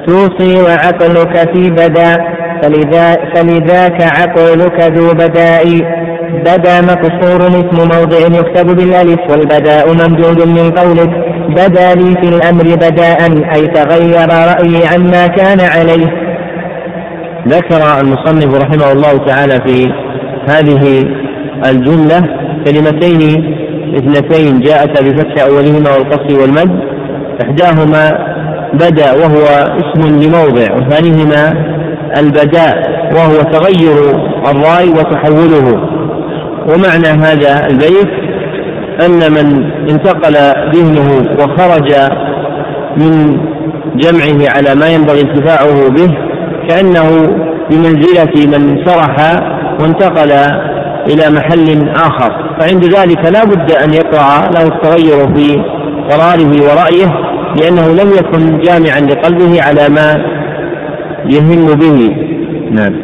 توصي وعقلك في بدا فلذا فلذاك عقلك ذو بداء. بدا مقصور اسم موضع يكتب بالألف والبداء ممدود من قولك. بدا لي في الأمر بداء أي تغير رأيي عما كان عليه. ذكر المصنف رحمه الله تعالى في هذه الجملة كلمتين اثنتين جاءتا بفتح أولهما والقصر والمد. إحداهما بدا وهو اسم لموضع وثانيهما البداء وهو تغير الرأي وتحوله. ومعنى هذا البيت أن من انتقل ذهنه وخرج من جمعه على ما ينبغي انتفاعه به كأنه بمنزلة من سرح وانتقل إلى محل آخر. فعند ذلك لا بد أن يقع له التغير في قراره ورأيه لأنه لم يكن جامعا لقلبه على ما يهم به. نعم.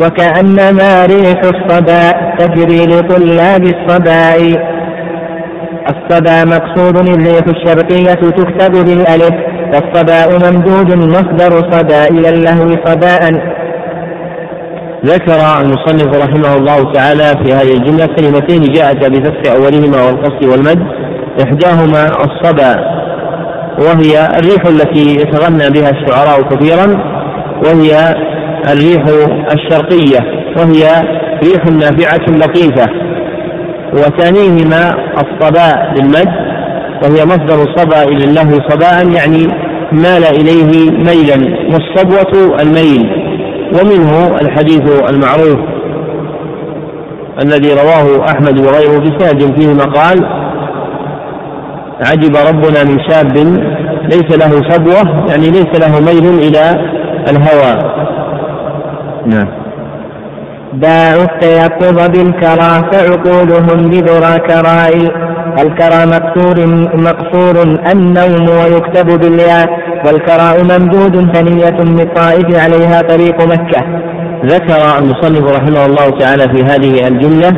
وكأنما ريح الصباء تجري لطلاب الصباء الصبا مقصود الريح الشرقية تكتب بالألف والصباء ممدود مصدر صبا إلى اللهو صباء ذكر المصنف رحمه الله تعالى في هذه الجملة كلمتين جاءتا بفتح أولهما والقصد والمد. إحداهما الصبا وهي الريح التي يتغنى بها الشعراء كثيرا. وهي الريح الشرقية وهي ريح نافعة لطيفة. وثانيهما الصباء بالمد وهي مصدر صبا إلى الله صباء يعني مال إليه ميلا والصبوة الميل. ومنه الحديث المعروف الذي رواه أحمد وغيره بسند فيه مقال عجب ربنا من شاب ليس له صبوة يعني ليس له ميل إلى الهوى. نعم. باعوا التيقظ بالكرى فعقولهم بذرى كرائي الكرى مقصور مقصور النوم ويكتب بالياء. والكراء ممدود ثنية بالطائف عليها طريق مكة. ذكر المصنف رحمه الله تعالى في هذه الجملة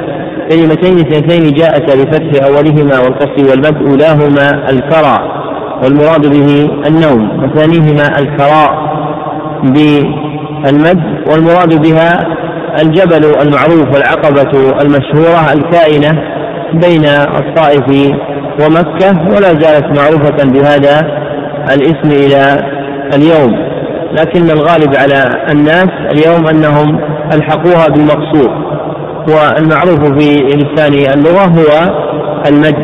كلمتين اثنتين جاءتا بفتح أولهما والقصد والمد أولاهما الكرى والمراد به النوم وثانيهما الكراء. بالمد والمراد بها الجبل المعروف والعقبة المشهورة الكائنة بين الطائف ومكة ولا زالت معروفة بهذا الاسم إلى اليوم. لكن الغالب على الناس اليوم أنهم ألحقوها بالمقصود والمعروف في لسان اللغة هو المد.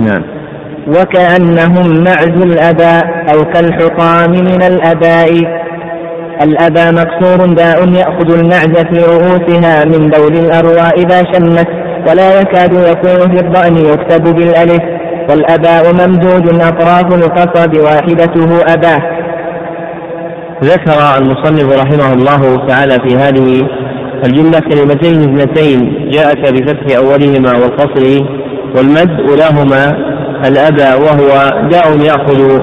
نعم. وكأنهم معز الأباء. أو كالحطام من الأباء. الأبى مكسور داء يأخذ المعز في رؤوسها من بول الأرواء إذا شمت ولا يكاد يكون في الضأن يكتب بالألف. والأباء ممدود أطراف القصب واحدته أباه. ذكر المصنف رحمه الله تعالى في هذه الجملة كلمتين اثنتين جاءت بفتح أولهما والقصر والمد أولاهما الأبى وهو داء يأخذ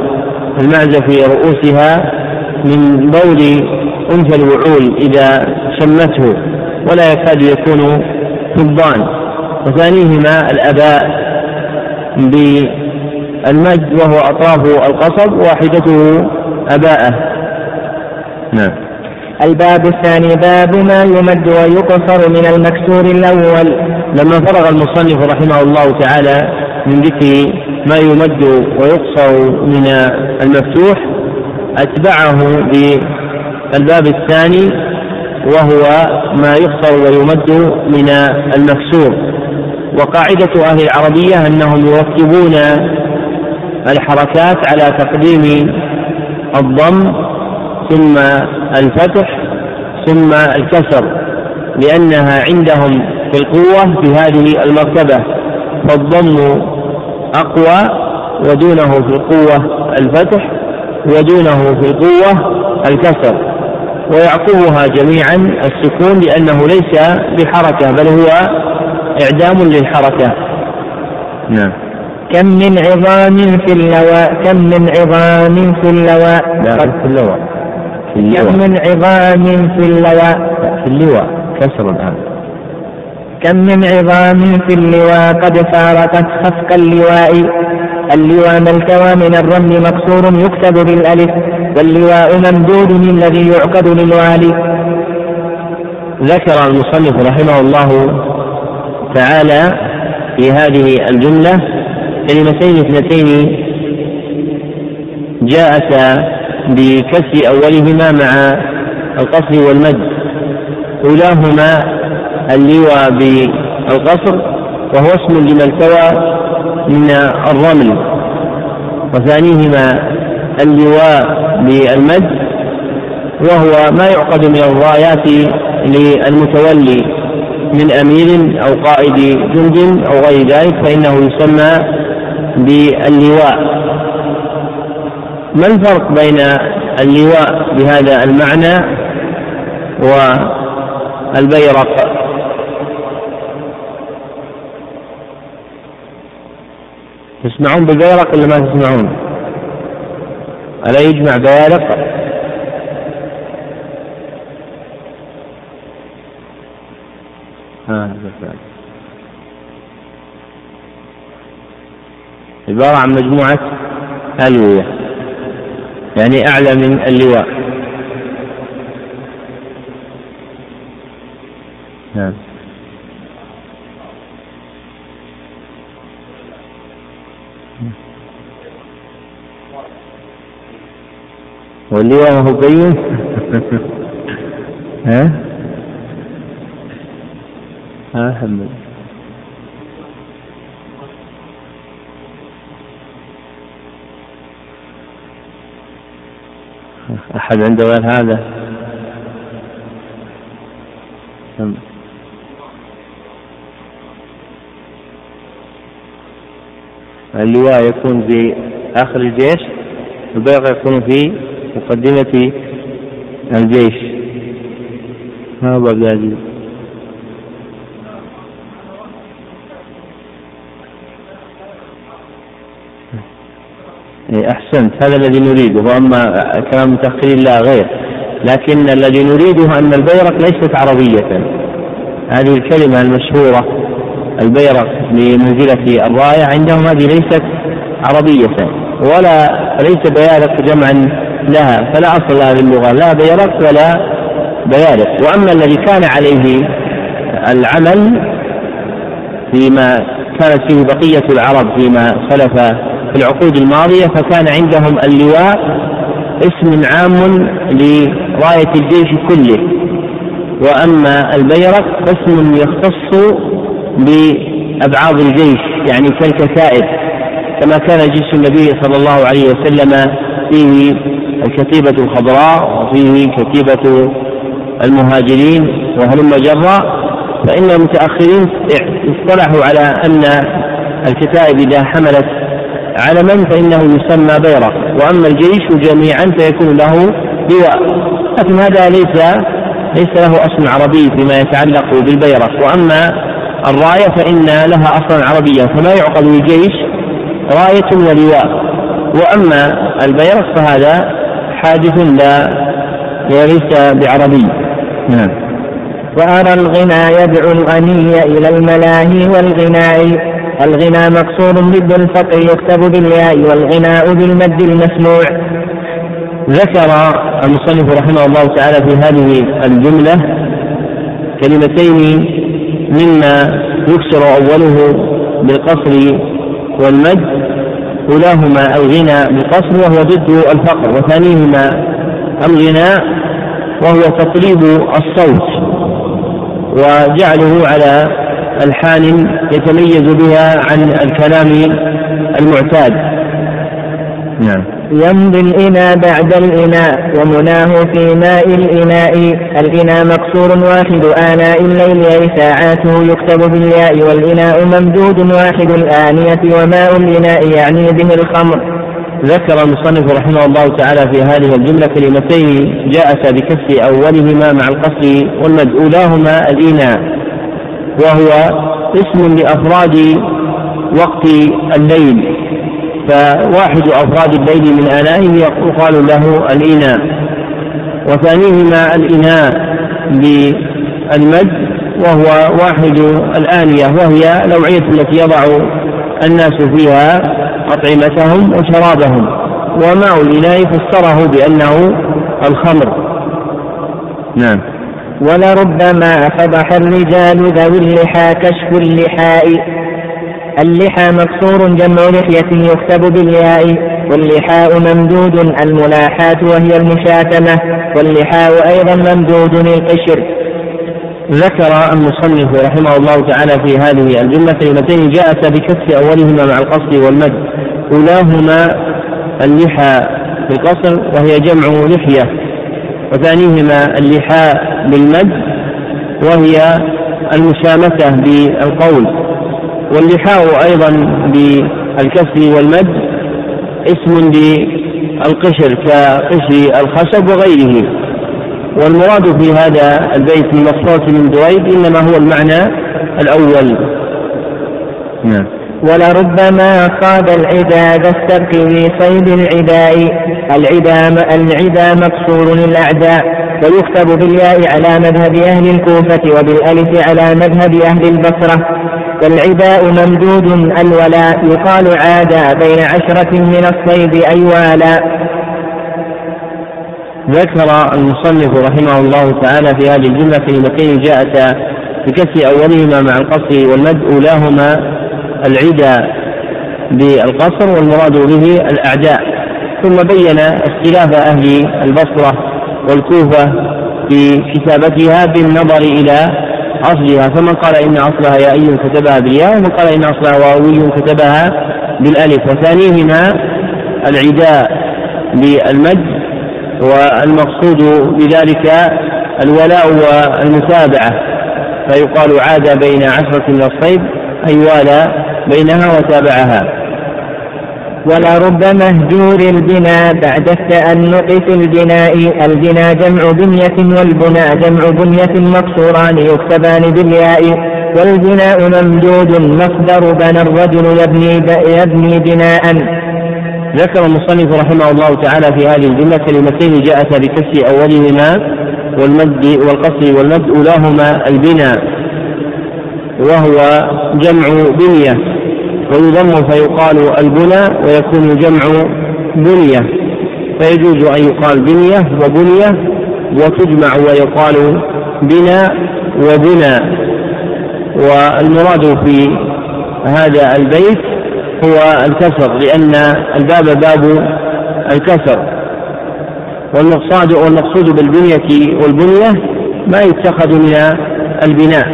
المعز في رؤوسها من بول أنثى الوعول إذا شمته ولا يكاد يكون فضان. وثانيهما الأباء بالمد وهو أطراف القصب واحدته أباءة. نعم. الباب الثاني باب ما يمد ويقصر من المكسور الأول. لما فرغ المصنف رحمه الله تعالى من ذكر ما يمد ويقصر من المفتوح أتبعه بالباب الثاني وهو ما يقصر ويمد من المكسور. وقاعدة أهل العربية أنهم يرتبون الحركات على تقديم الضم ثم الفتح ثم الكسر لأنها عندهم في القوة في هذه المرتبة فالضم أقوى ودونه في القوة الفتح ودونه في القوة الكسر. ويعقبها جميعا السكون لأنه ليس بحركة بل هو إعدام للحركة. نعم. كم من عظام في اللواء كم من عظام في اللواء؟ لا في اللواء. في اللواء. كم من عظام في اللواء؟ في اللواء. كسر الآن. كم من عظام في اللواء؟ قد فارقت خفق اللواء. اللواء ما التوى من الرمل مكسور يكتب بالألف واللواء ممدود الذي يعقد للوالي. ذكر المصنف رحمه الله تعالى في هذه الجملة كلمتين اثنتين جاءتا بكسر أولهما مع القصر والمد. أولاهما اللواء بالقصر وهو اسم لما التوى من الرمل وثانيهما اللواء بالمد وهو ما يعقد من الرايات للمتولي من أمير أو قائد جند أو غير ذلك فإنه يسمى باللواء. ما الفرق بين اللواء بهذا المعنى والبيرق؟ تسمعون بالبيرق ولا ما تسمعون؟ ألا يجمع بيارق؟ ها عبارة عن مجموعة ألوية يعني أعلى من اللواء نعم واللواء ما هو بين ها؟ ها محمد. أحد عنده غير هذا؟ اللواء يكون في آخر الجيش البيض يكون في مقدمة الجيش. ها بغدادي إيه، أحسنت. هذا الذي نريده. وأما كلام المتأخرين لا غير. لكن الذي نريده أن البيرق ليست عربية. هذه الكلمة المشهورة البيرق بمنزلة الراية عندهم هذه ليست عربية ولا ليس بيارق جمعا لها فلا أصل لها في اللغة لا بيرق ولا بيارق. وأما الذي كان عليه العمل فيما كانت فيه بقية العرب فيما سلف في العقود الماضية فكان عندهم اللواء اسم عام لراية الجيش كله. وأما البيرق اسم يختص بأبعاض الجيش يعني كالكتائب كما كان جيش النبي صلى الله عليه وسلم فيه الكتيبة الخضراء وفيه كتيبة المهاجرين وهلم جرا فإن المتأخرين اصطلحوا على أن الكتائب إذا حملت علما فإنه يسمى بيرق وأما الجيش جميعا فيكون له لواء لكن هذا ليس ليس له أصل عربي فيما يتعلق بالبيرق وأما الراية فإن لها أصلا عربيا. فما يعقد للجيش راية ولواء. وأما البيرق فهذا حادث لا وليس بعربي. نعم. وأرى الغنى يدعو الغني إلى الملاهي والغناء. الغنى مقصور ضد الفقر يكتب بالياء والغناء بالمد المسموع. ذكر المصنف رحمه الله تعالى في هذه الجملة كلمتين مما يكسر أوله بالقصر والمد أولاهما الغنى بالقصر وهو ضد الفقر وثانيهما الغناء وهو تطريب الصوت وجعله على ألحان يتميز بها عن الكلام المعتاد. نعم. يمضي الإناء بعد الإناء ومناه في ماء الإناء. الإناء مقصور واحد آناء الليل أي ساعاته يكتب بالياء والإناء ممدود واحد الآنية وماء الإناء يعني به الخمر. ذكر المصنف رحمه الله تعالى في هذه الجملة كلمتين جاءتا بكسر أولهما مع القصر والمد أولاهما الإناء. وهو اسم لأفراد وقت الليل. فواحد أفراد الليل من آنائه يقال له الإناء. وثانيهما الإناء بالمد وهو واحد الآنية وهي الأوعية التي يضع الناس فيها أطعمتهم وشرابهم. وماء الإناء فسره بأنه الخمر. نعم. ولربما فضح الرجال ذوي اللحى كشف اللحاء. اللحى مكسور جمع لحية يكتب بالياء واللحاء ممدود الملاحاة وهي المشاتمة واللحاء أيضا ممدود القشر ذكر المصنف رحمه الله تعالى في هذه الجملة كلمتين جاءتا بكسر أولهما مع القصر والمد. أولاهما اللحى بالقصر وهي جمع لحية وثانيهما اللحاء بالمد وهي المشامتة بالقول. واللحاء أيضا بالكسر والمد اسم للقشر كقشر الخشب وغيره. والمراد في هذا البيت من مصفوة من دويب إنما هو المعنى الأول. نعم. ولربما خاض العدا ذا السبق في صيد العداء. العدا العدا مكسور للأعداء. ويكتب بالياء على مذهب أهل الكوفة وبالألف على مذهب أهل البصرة. والعداء ممدود الولاء يقال عادا بين عشرة من الصيد أيوالا. ذكر المصنف رحمه الله تعالى في هذه الجملة كلمتين جاءتا بكسر أولهما مع القصر والمد أولاهما العدا بالقصر والمراد به الأعداء. ثم بين اختلاف أهل البصرة والكوفة في كتابتها بالنظر إلى أصلها. فمن قال إن أصلها يائي كتبها بالياء ومن قال إن أصلها واوي كتبها بالألف. وثانيهما العداء بالمد والمقصود بذلك الولاء والمتابعة. فيقال عاد بين عشرة من الصيد أي والى بينها وتابعها. ولرب مهجور البناء بعد التأنق في البناء البناء جمع بنية والبناء جمع بنية مقصوران يكتبان بالياء. والبناء ممدود مصدر بنى الرجل يبني يبني بناء. ذكر المصنف رحمه الله تعالى في هذه الجملة كلمتين جاءتا بكسر أولهما والمد والقصر والمد أولاهما البناء وهو جمع بنية. ويضم فيقال البنى ويكون الجمع بنية. فيجوز أن يقال بنية وبنية وتجمع ويقال بنا وبنى. والمراد في هذا البيت هو الكسر لأن الباب باب الكسر. والمقصود والمقصود بالبنية والبنية ما يتخذ من البناء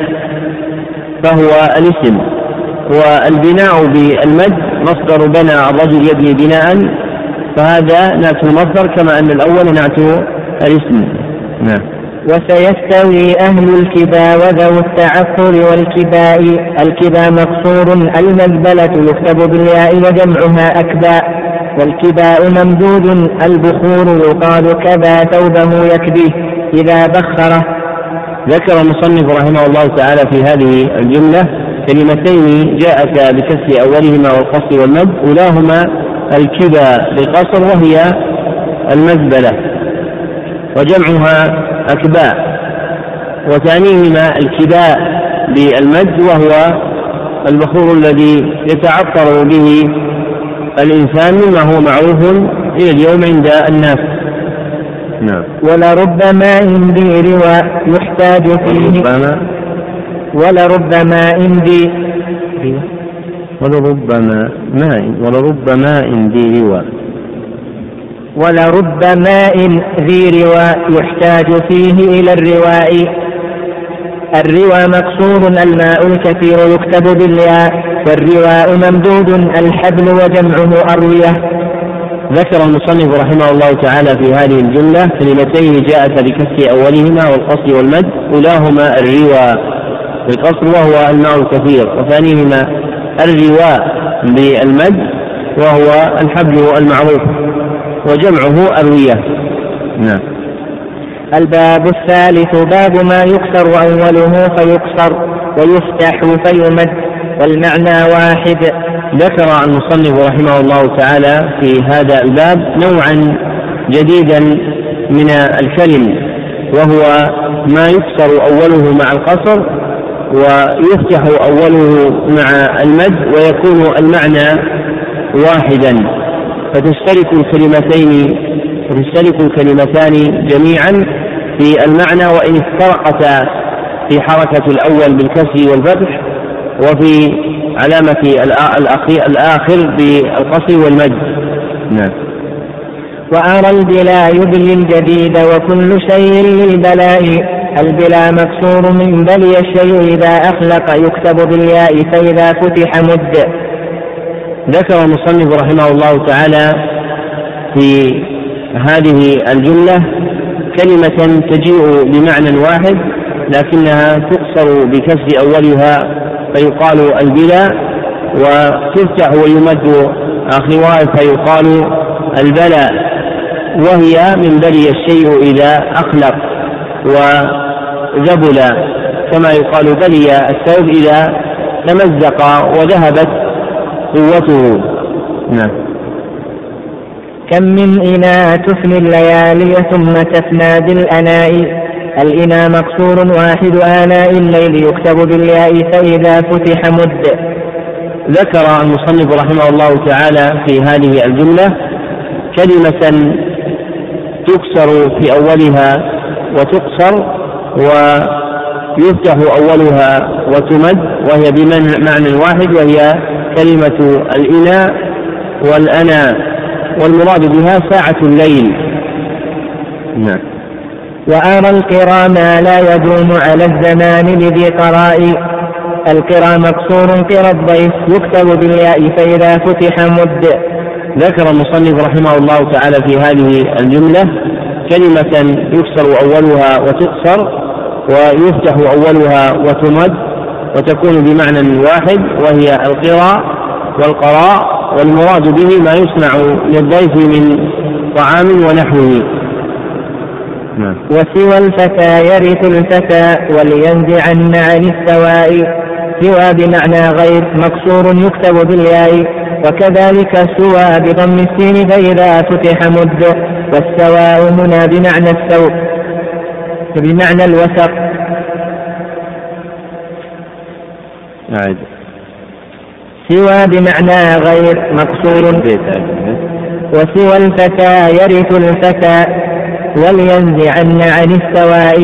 فهو الاسم. والبناء بالمد مصدر بنى الرجل يبني بناء فهذا نعت المصدر كما أن الأول نعت الاسم. نعم. وسيستوي أهل الكبا وذو التعفر والكباء. الكبا مقصور المزبلة يكتب بالياء وجمعها أكباء والكباء ممدود البخور يقال كبا ثوبه يكبيه إذا بخره. ذكر المصنف رحمه الله تعالى في هذه الجملة كلمتين جاءتا بكسر أولهما والقصر والمد أولاهما الكبا بالقصر وهي المزبلة وجمعها أكباء. وثانيهما الكباء بالمد وهو البخور الذي يتعطر به الإنسان مما هو معروف إلى اليوم عند الناس. نعم. ولربما ذي روى يحتاج فيه. ربما ولربما ذي ولربما ماء ولربما ذي روى ولرب ماء ذي رواء يحتاج فيه إلى الرواء. الروى مقصور الماء الكثير يكتب بالياء والرواء ممدود الحبل وجمعه أروية. ذكر المصنف رحمه الله تعالى في هذه الجملة كلمتين جاءتا بكسر أولهما والقصر والمد. أولاهما الروى بالقصر وهو الماء الكثير وثانيهما الرواء بالمد وهو الحبل المعروف وجمعه أروية نعم. الباب الثالث باب ما يكسر أوله فيكسر ويفتح فيمد والمعنى واحد. ذكر المصنف رحمه الله تعالى في هذا الباب نوعا جديدا من الكلم وهو ما يكسر أوله مع القصر ويفتح أوله مع المد ويكون المعنى واحدا. فتشترك الكلمتين فتشترك الكلمتان جميعا في المعنى وإن افترقتا في حركة الأول بالكسر والفتح وفي علامة الآخر بالقصر والمد. نعم. وأرى البلا يبلي الجديد وكل شيء للبلاء. البلا مكسور من بلي الشيء إذا أخلق يكتب بالياء فإذا فتح مد. ذكر المصنف رحمه الله تعالى في هذه الجملة كلمة تجيء بمعنى واحد لكنها تقصر بكسر أولها فيقال البلا وتفتح ويمد آخرها فيقال البلاء وهي من بلي الشيء إذا أخلق. وذبل كما يقال بلي الثوب إذا تمزق وذهبت قوته. نعم. كم من إناء تفني الليالي ثم تفنى بالأناء. الإناء مقصور واحد آناء الليل يكتب بالياء فإذا فتح مد. ذكر المصنف رحمه الله تعالى في هذه الجملة كلمة تكسر في أولها وتقصر ويفتح أولها وتمد وهي بمعنى واحد وهي كلمة الإناء والأنا. والمراد بها ساعة الليل. نعم. وأرى القرى ما لا يدوم على الزمان لذي قراء القرى مكسور قرى الضيف يكتب بالياء فإذا فتح مد. ذكر المصنف رحمه الله تعالى في هذه الجملة كلمة يكسر أولها وتقصر ويفتح أولها وتمد وتكون بمعنى واحد وهي القراء والقراء والمراد به ما يصنع للضيف من طعام ونحوه. نعم. وسوى الفتى يرث الفتى ولينزعن عن السواء. سوى بمعنى غير مكسور يكتب بالياء. وكذلك سوى بضم السين فإذا فتح مد. والسواء هنا بمعنى الثوب بمعنى الوسق أعد. سوى بمعنى غير مقصور. وسوى الفتى يرث الفتى ولينزعن عن السواء.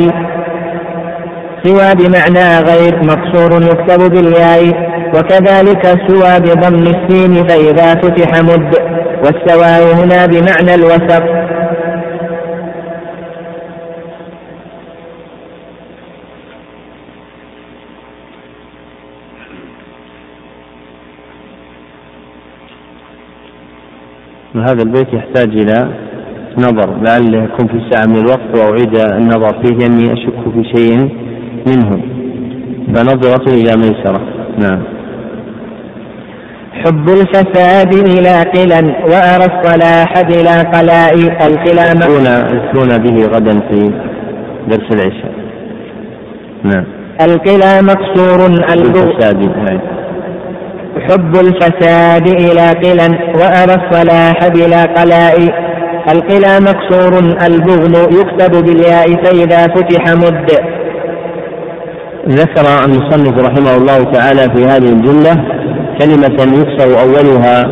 سوى بمعنى غير مقصور يكتب بالياء. وكذلك سوى بضم السين فإذا فتح مد. والسواء هنا بمعنى الوسط. هذا البيت يحتاج إلى نظر لعله يكون في ساعة من الوقت وأعيد النظر فيه لأني أشك في شيء منه. فنظرة إلى ميسرة. نعم. حب الفساد إلى قلا وأرى الصلاح بلا قلاء القلا يكون به غدا في درس العشاء. نعم. القلا مقصور الفساد حب الفساد إلى قلا وأرى الصلاح بلا قلاء. القلا مكسور البغل يكتب بالياء فإذا فتح مد. ذكر المصنف رحمه الله تعالى في هذه الجملة كلمة يكسر أولها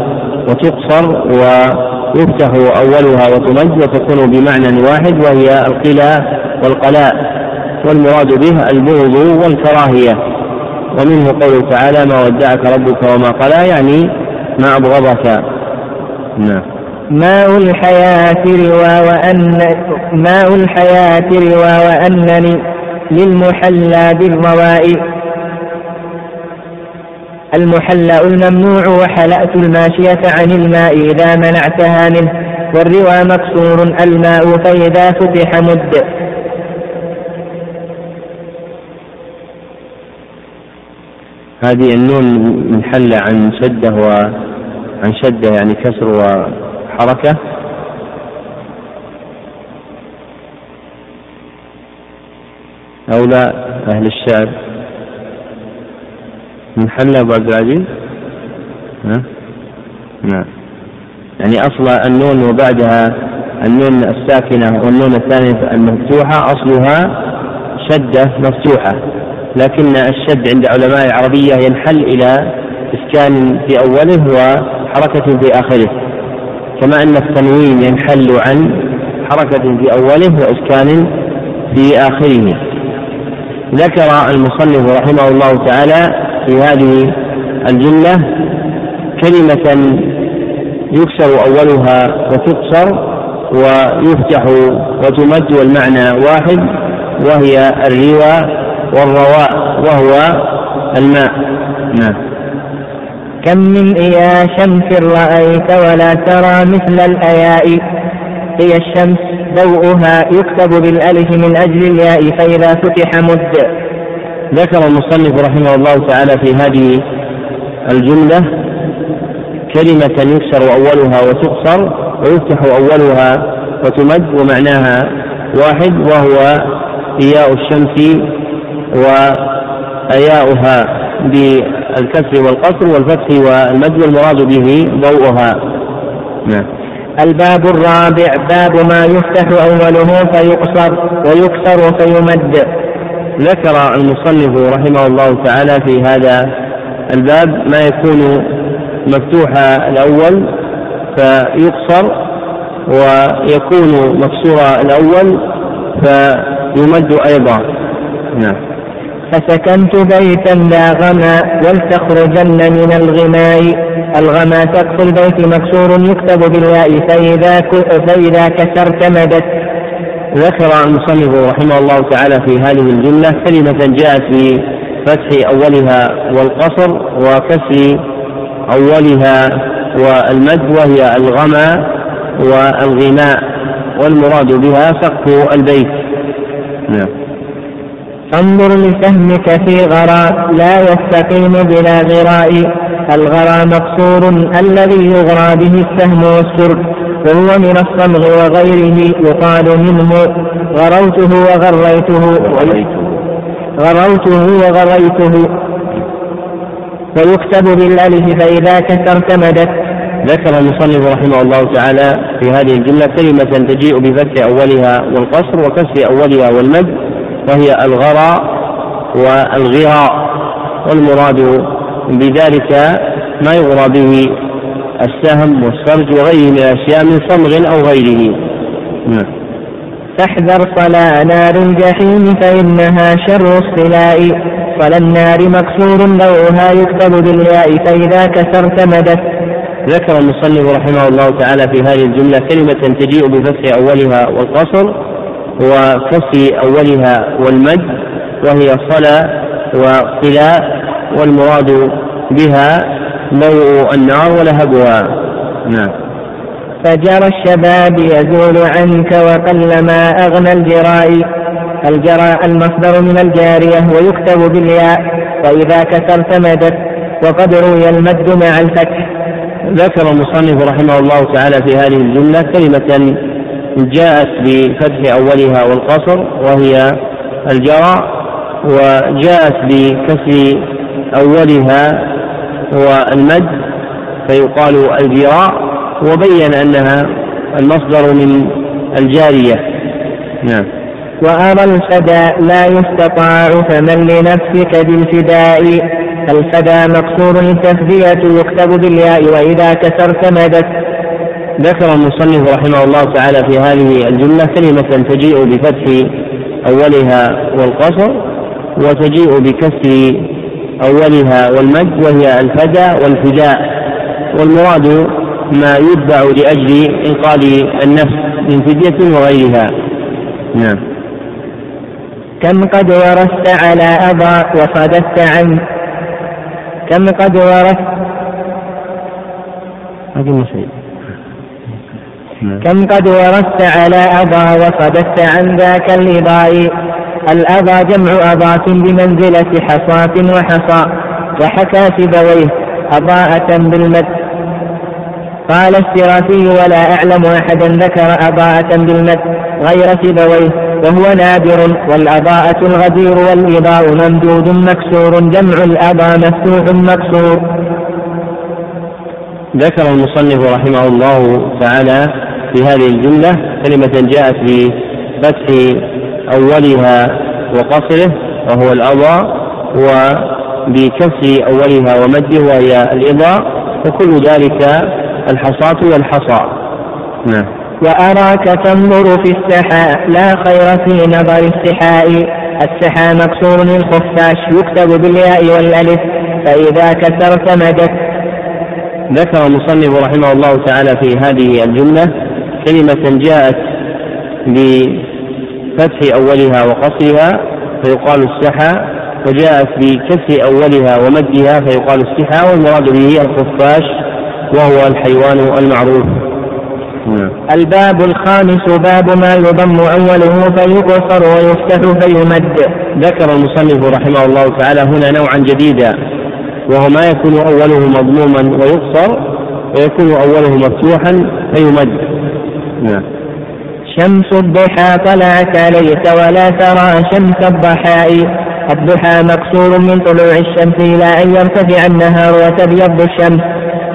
وتقصر ويفتح أولها وتمد وتكون بمعنى واحد وهي القلاء والقلاء. والمراد به البغض والكراهية. ومنه قوله تعالى ما ودعك ربك وما قلى يعني ما أبغضك. نعم. ماء الحياة روى وأن ماء الحياة روى وأنني للمحلى بالروائي. المحلى الممنوع وحلأت الماشية عن الماء إذا منعتها منه والروى مكسور الماء فإذا فتح مد. هذه النون منحلة عن شدة وعن شدة يعني كسر وحركة أو لا أهل الشعر. منحل أبو عبد العزيز؟ ها؟ نعم. يعني أصل النون وبعدها النون الساكنة والنون الثانية المفتوحة أصلها شدة مفتوحة. لكن الشد عند علماء العربية ينحل إلى إسكان في أوله وحركة في آخره. كما أن التنوين ينحل عن حركة في أوله وإسكان في آخره. ذكر المصنف رحمه الله تعالى في هذه الجملة كلمة يكسر أولها وتقصر ويفتح وتمد والمعنى واحد وهي الروى والرواء وهو الماء. نعم. كم من إيا شمس رأيت ولا ترى مثل الأياء. هي الشمس ضوءها يكتب بالألف من أجل الياء فإذا فتح مد. ذكر المصنف رحمه الله تعالى في هذه الجملة كلمة يكسر أولها وتقصر ويفتح أولها وتمد ومعناها واحد وهو إياء الشمس وأياؤها بالكسر والقصر والفتح والمد والمراد به ضوءها. نعم. الباب الرابع باب ما يفتح أوله فيقصر ويكسر فيمد. ذكر المصنف رحمه الله تعالى في هذا الباب ما يكون مفتوح الأول فيقصر ويكون مكسور الأول فيمد أيضا. نعم. فسكنت بيتا لا غما ولتخرجن من الغماء الغما سقف البيت مكسور يكتب بالياء فإذا فإذا كسرت مدت. ذكر المصنف رحمه الله تعالى في هذه الجملة كلمة جاءت بفتح أولها والقصر وكسر أولها والمد وهي الغمى والغناء والمراد بها سقف البيت. نعم. انظر لسهمك في غراء لا يستقيم بلا غراء. الغراء مقصور الذي يغرى به السهم والسر. وهو من الصمغ وغيره يقال منه. غروته وغريته. غروته وغريته. ويكتب بالألف فإذا كسرت مدت ذكر المصنف رحمه الله تعالى في هذه الجملة كلمة تجيء بفتح أولها والقصر وكسر أولها والمد. وهي الغراء والغراء والمراد بذلك ما يغرى به السهم والسرج وغيره من الأشياء من صمغ أو غيره. نعم. فاحذر صلاة نار الجحيم فإنها شر الصلاء. صلى النار مكسور ضوءها يكتب بالياء فإذا كسرت مدت. ذكر المصنف رحمه الله تعالى في هذه الجملة كلمة تجيء بفتح أولها والقصر. وكسر أولها والمد وهي صلى وصلاء والمراد بها ضوء النار ولهبها. نعم. فجرى الشباب يزول عنك وقلما أغنى الجراء. الجراء المصدر من الجارية ويكتب بالياء؟ وإذا كسرت مدت وقد روي المد مع الفتح. ذكر المصنف رحمه الله تعالى في هذه الجملة كلمة جاءت بفتح أولها والقصر وهي الجراء وجاءت بكسر أولها والمد فيقال الجراء وبين أنها المصدر من الجارية. نعم. وأرى الفداء لا يستطاع فمن لنفسك بالفداء الفداء مقصور التفدية يكتب بالياء وإذا كسرت مدت. ذكر المصنف رحمه الله تعالى في هذه الجملة كلمة تجيء بفتح أولها والقصر وتجيء بكسر أولها والمد وهي الفدى والفداء والمراد ما يتبع لأجل إنقاذ النفس من فدية وغيرها. نعم. كم قد ورثت على أبا وصددت عنه؟ كم قد ورثت؟ نعم. كم قد ورثت على أبا وصددت عن ذاك الإضاء الأبى جمع أضاة بمنزلة حصاة وحصى وحكى سبويه أضاءة بالمد. قال السرافي ولا أعلم أحدا ذكر أضاءة بالمد غير سبويه وهو نادر والأضاءة الغدير والإضاء ممدود مكسور جمع الأضاء مفتوح مكسور ذكر المصنف رحمه الله تعالى في هذه الجملة كلمة جاءت بفتح أولها وقصره وهو الأضاء وبكسر أولها ومده وهي الإضاء وكل ذلك الحصاة والحصى نعم. وأراك تنظر في السحاء لا خير في نظر السحاء. السحاء مكسور الخفاش يكتب بالياء والألف. فإذا كسرت مدت ذكر المصنف رحمه الله تعالى في هذه الجملة كلمة جاءت بفتح أولها وقصرها فيقال السحى وجاءت بكسر أولها ومدها فيقال السحى والمراد به الخفاش وهو الحيوان المعروف. نعم. الباب الخامس باب ما يضم أوله فيقصر ويفتح فيمد. ذكر المصنف رحمه الله تعالى هنا نوعا جديدا. وهو ما يكون أوله مضموما ويقصر ويكون أوله مفتوحا فيمد. نعم. شمس الضحى طلعت ليس ولا ترى شمس الضحاء. الضحى مقصور من طلوع الشمس إلى أن يرتفع النهار وتبيض الشمس.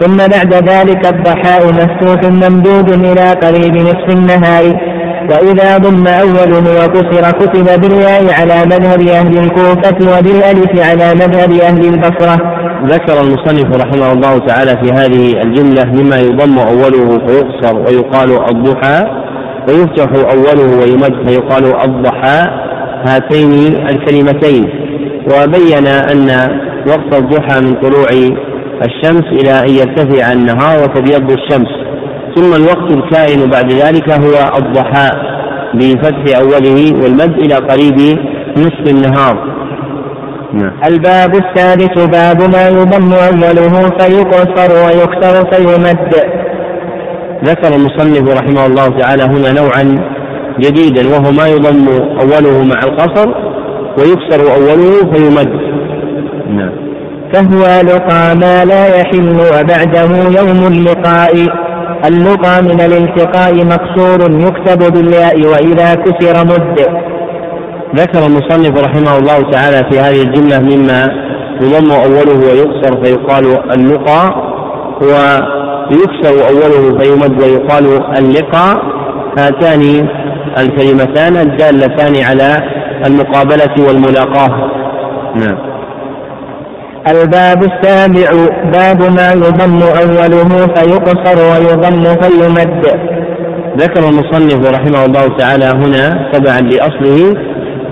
ثم بعد ذلك الضحاء مفتوح ممدود إلى قريب نصف النهار. وإذا ضم أوله وكسر كتب بالياء على مذهب أهل الكوفة وبالألف على مذهب أهل البصرة. ذكر المصنف رحمه الله تعالى في هذه الجملة مما يضم أوله فيقصر ويقال الضحى ويفتح أوله ويمد فيقال الضحى هاتين الكلمتين. وبين أن وقت الضحى من طلوع الشمس إلى أن يرتفع النهار وتبيض الشمس. ثم الوقت الكائن بعد ذلك هو الضحى بفتح أوله والمد إلى قريب نصف النهار. نعم. الباب السادس باب ما يضم أوله فيقصر ويكسر فيمد. ذكر المصنف رحمه الله تعالى هنا نوعا جديدا وهو ما يضم أوله مع القصر ويكسر أوله فيمد. نعم. فهو لقى ما لا يحل وبعده يوم اللقاء. اللقى من الالتقاء مكسور يكتب بالياء وإذا كسر مد. ذكر المصنف رحمه الله تعالى في هذه الجملة مما يضم أوله ويكسر فيقال اللقى و يكسر أوله فيمد ويقال اللقاء هاتان الكلمتان الدالتان على المقابلة والملاقاة. نعم. الباب السابع باب ما يضم أوله فيقصر ويضم فيمد. ذكر المصنف رحمه الله تعالى هنا تبعا لأصله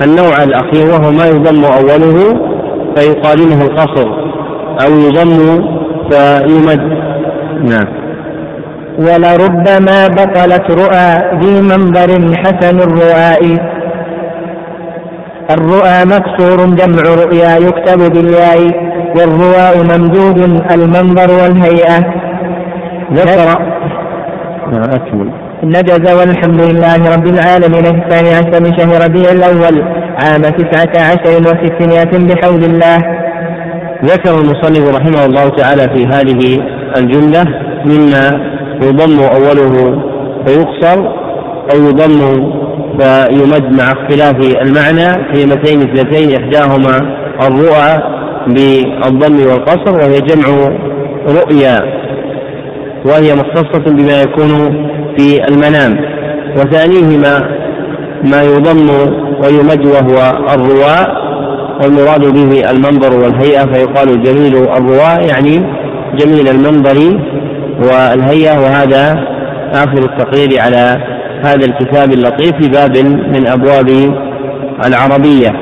النوع الأخير وهو ما يضم أوله فيقارنه القصر أو يضم فيمد. نعم. ولربما بطلت رؤى ذي منظر حسن الرؤاء. الرؤى مكسور جمع رؤيا يكتب بالياء. والرواء ممدود المنظر والهيئة. ذكر أكمل. نجز والحمد لله رب العالمين. في الثاني عشر من شهر ربيع الأول عام تسعة عشر وستمائة بحول الله. ذكر المصنف رحمه الله تعالى في هذه الجملة مما يضم أوله فيقصر أو يضم فيمد مع اختلاف المعنى. كلمتين اثنتين إحداهما الرؤى بالضم والقصر وهي جمع رؤيا وهي مختصة بما يكون في المنام. وثانيهما ما يضم ويمد وهو الرواء والمراد به المنظر والهيئة فيقال جميل الرواء يعني جميل المنظر والهيئة. وهذا آخر التقرير على هذا الكتاب اللطيف في باب من أبواب العربية.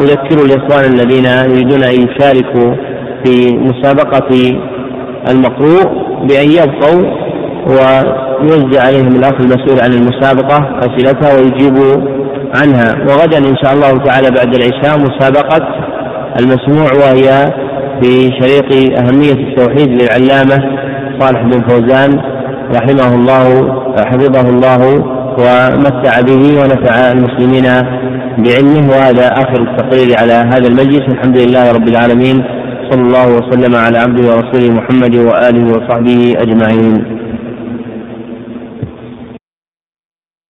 وأذكر الإخوان الذين يريدون أن يشاركوا في مسابقة المقروء بأن يبقوا ويوزع عليهم الأخ المسؤول عن المسابقة أسئلتها ويجيبوا عنها. وغدا إن شاء الله تعالى بعد العشاء مسابقة المسموع وهي في شريط أهمية التوحيد للعلامة صالح بن فوزان رحمه الله حفظه الله ومتع به ونفع المسلمين بعلمه وهذا آخر التقرير على هذا المجلس. الحمد لله رب العالمين. صلى الله وسلم على عبده ورسوله محمد وآله وصحبه أجمعين.